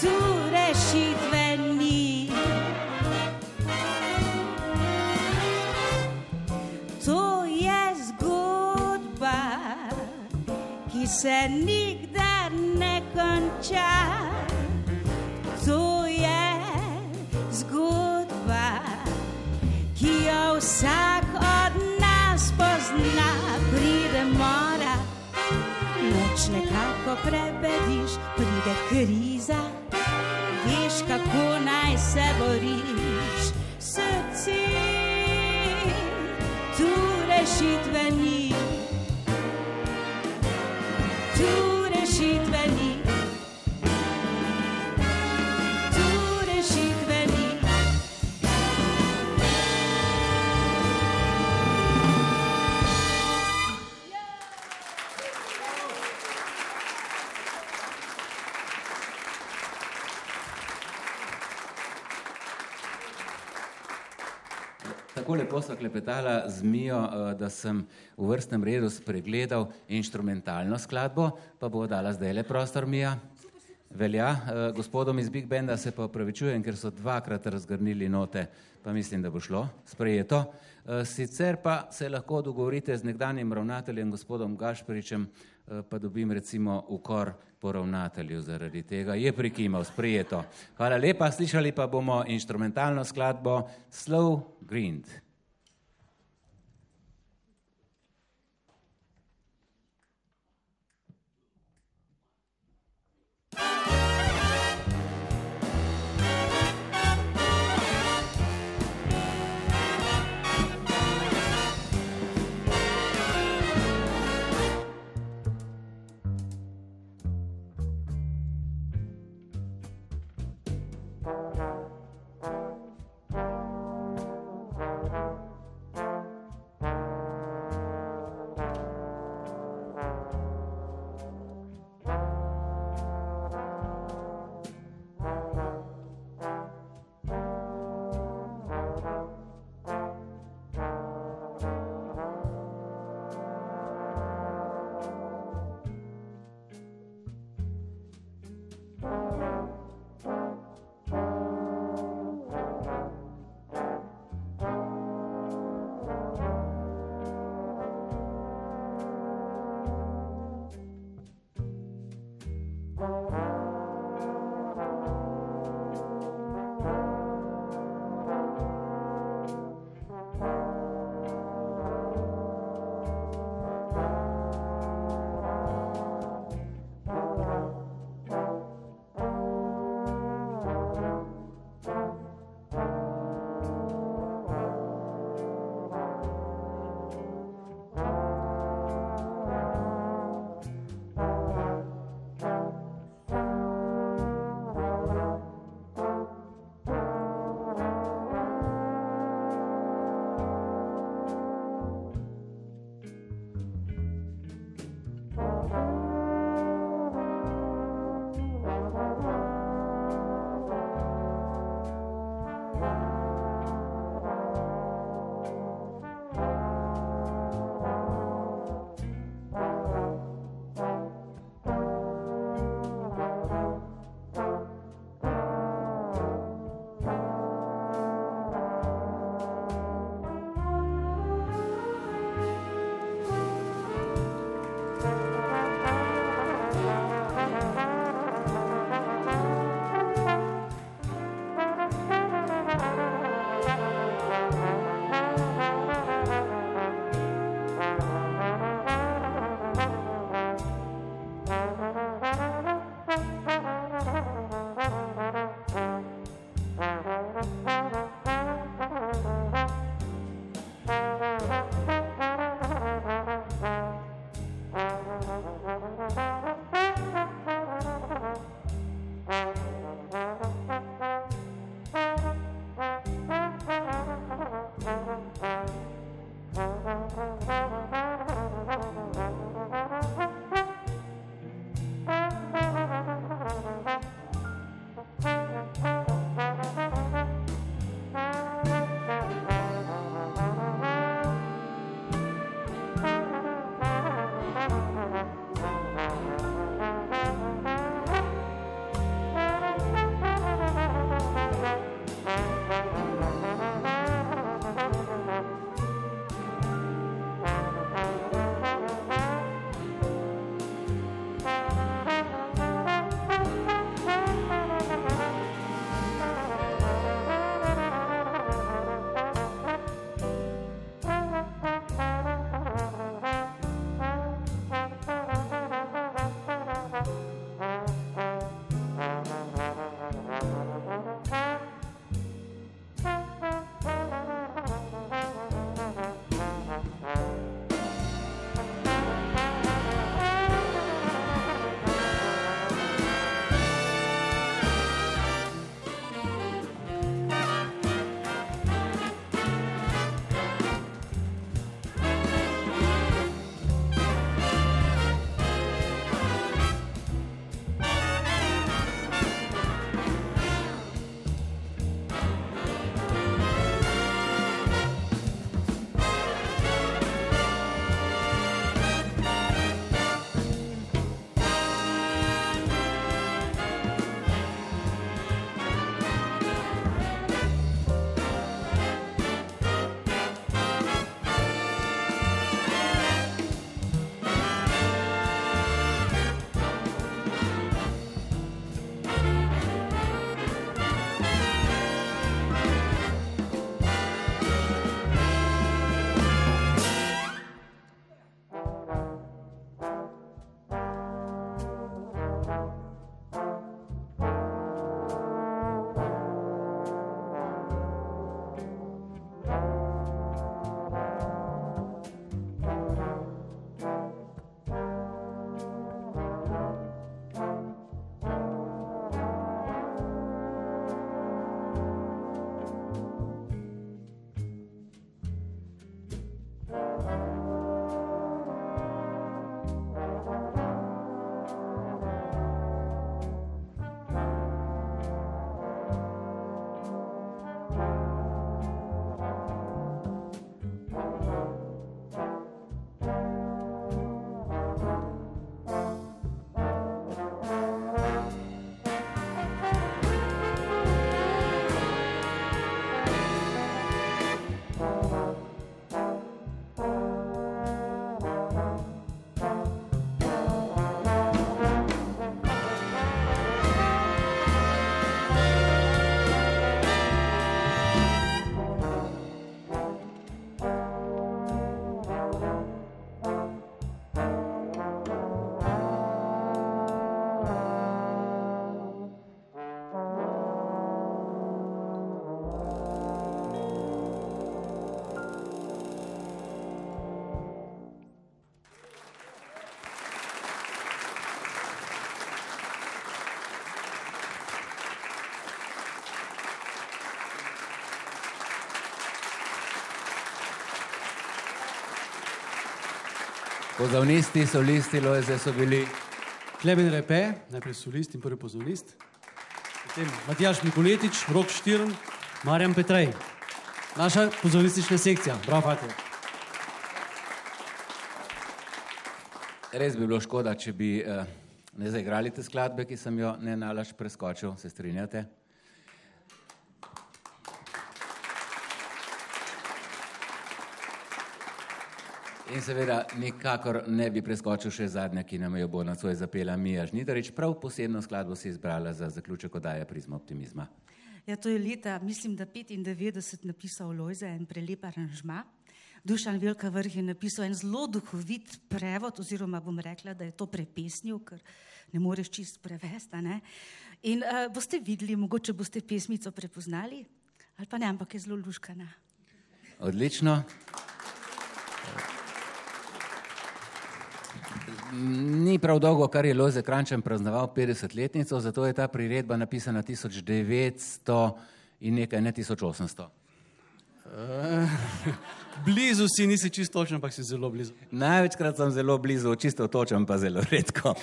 tu rešitve ni. To je zgodba, ki se nikdar ne konča. Pozna, pride mora. Noč nekako prebediš, pride kriza, veš kako naj se boriš. Srce, tu rešitve ni. Lepo so klepetala z Mijo, eh, da sem v vrstnem redu spregledal inštrumentalno skladbo, pa bo dala zdaj le prostor Mija. Velja, eh, gospodom iz Big Benda se pa opravičujem, ker so dvakrat razgrnili note, pa mislim, da bo šlo sprejeto. Eh, Sicer pa se lahko dogovorite z nekdanjim ravnateljem, gospodom Gašperičem, eh, pa dobim recimo ukor po ravnatelju zaradi tega. Je prikimal, sprejeto. Hvala lepa, slišali pa bomo inštrumentalno skladbo Slow Grind. Pozavnisti, solisti, Lojze so bili. Klemen Repe, najprej solist in prvi pozornist. Potem Matjaš Mikuletič, Rok Štirn, Marjan Petrej. Naša pozornistična sekcija. Bravo, Fatih. Res bi bilo škoda, če bi uh, ne zaigrali te skladbe, ki sem jo ne nalaž preskočil, se strinjate? In seveda nikakor ne bi preskočil še zadnje, ki nam jo bo nocoj zapela Mija Žnidarič. Prav posebno skladbo si izbrala za zaključek oddaje Prizma optimizma. Ja, to je leta, mislim, da 95 napisal Lojze en prelep aranžma. Dušan Velika vrh je napisal en zelo duhovit prevod, oziroma bom rekla, da je to prepesnil, ker ne moreš čist prevesti. In uh, boste videli, mogoče boste pesmico prepoznali, ali pa ne, ampak je zelo luškana. Odlično. Ni prav dolgo, kar je Lojze Krančem praznoval 50-letnico, zato je ta priredba napisana 1900 in nekaj, ne 1800. Uh, blizu si, nisi čisto točen, ampak si zelo blizu. Največkrat sem zelo blizu, čisto točen, pa zelo redko.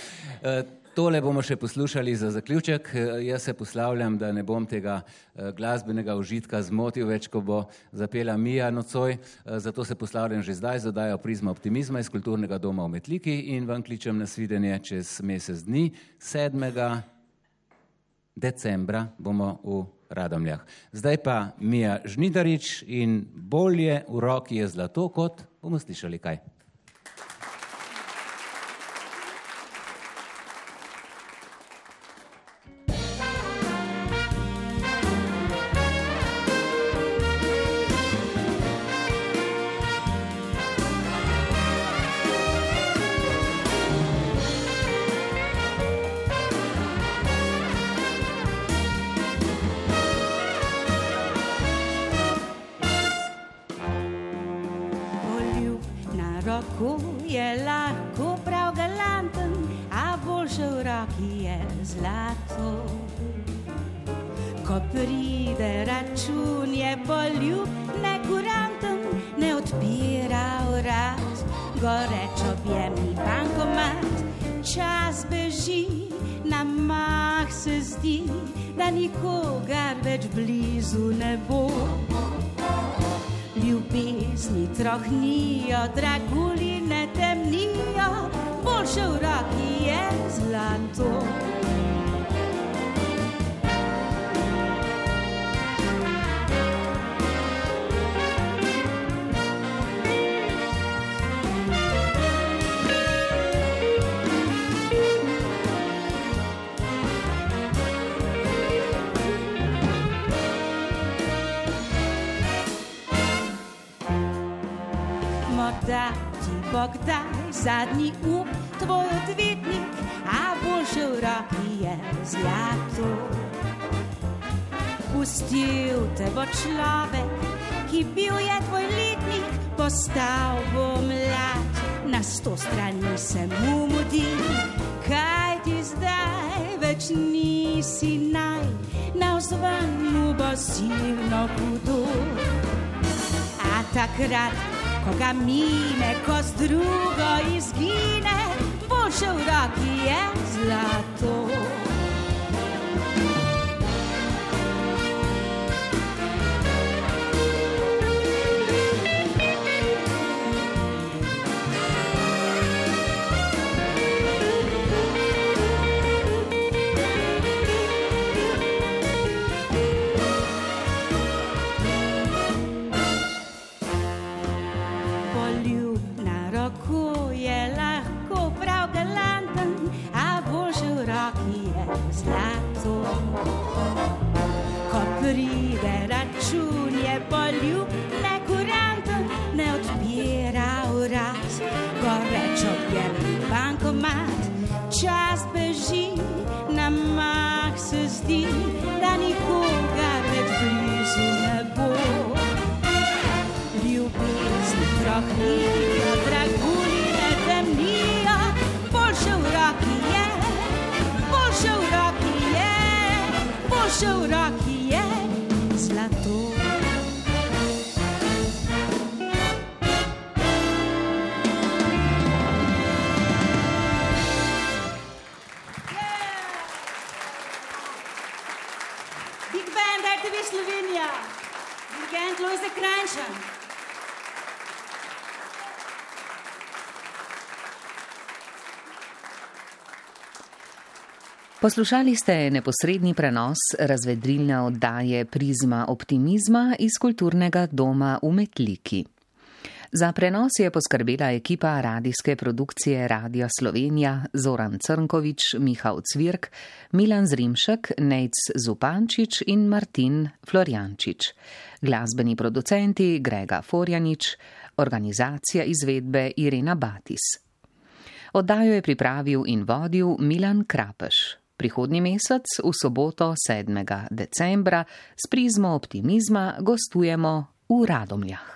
E, Tole bomo še poslušali za zaključek. Jaz se poslavljam, da ne bom tega e, glasbenega užitka zmotil več, ko bo zapela Mija nocoj. E, Zato se poslavljam že zdaj, zadajo prizma optimizma iz kulturnega doma v Metliki in vam kličem na svidenje čez mesec dni, 7. decembra bomo v Radomljah. Zdaj pa Mija Žnidarič in bolje v roki je zlato, kot bomo slišali kaj. Tvoj letnik, postal bo mlad, na sto strani se mu mudi. Kaj ti zdaj več nisi naj, na vzven mu bo silno hudo. A takrat, ko ga mine, ko z drugo izgine, boljše v roki je zlato. Kranjčan. Poslušali ste neposredni prenos razvedrilne oddaje Prizma optimizma iz kulturnega doma v Metliki. Za prenos je poskrbela ekipa radijske produkcije Radia Slovenija Zoran Crnkovič, Mihael Cvirk, Milan Zrimšek, Nejc Zupančič in Martin Florjančič. Glasbeni producenti Grega Forjanič, organizacija izvedbe Irena Batis. Oddajo je pripravil in vodil Milan Krapeš. Prihodnji mesec, v soboto 7. decembra, s prizmo optimizma gostujemo v Radomljah.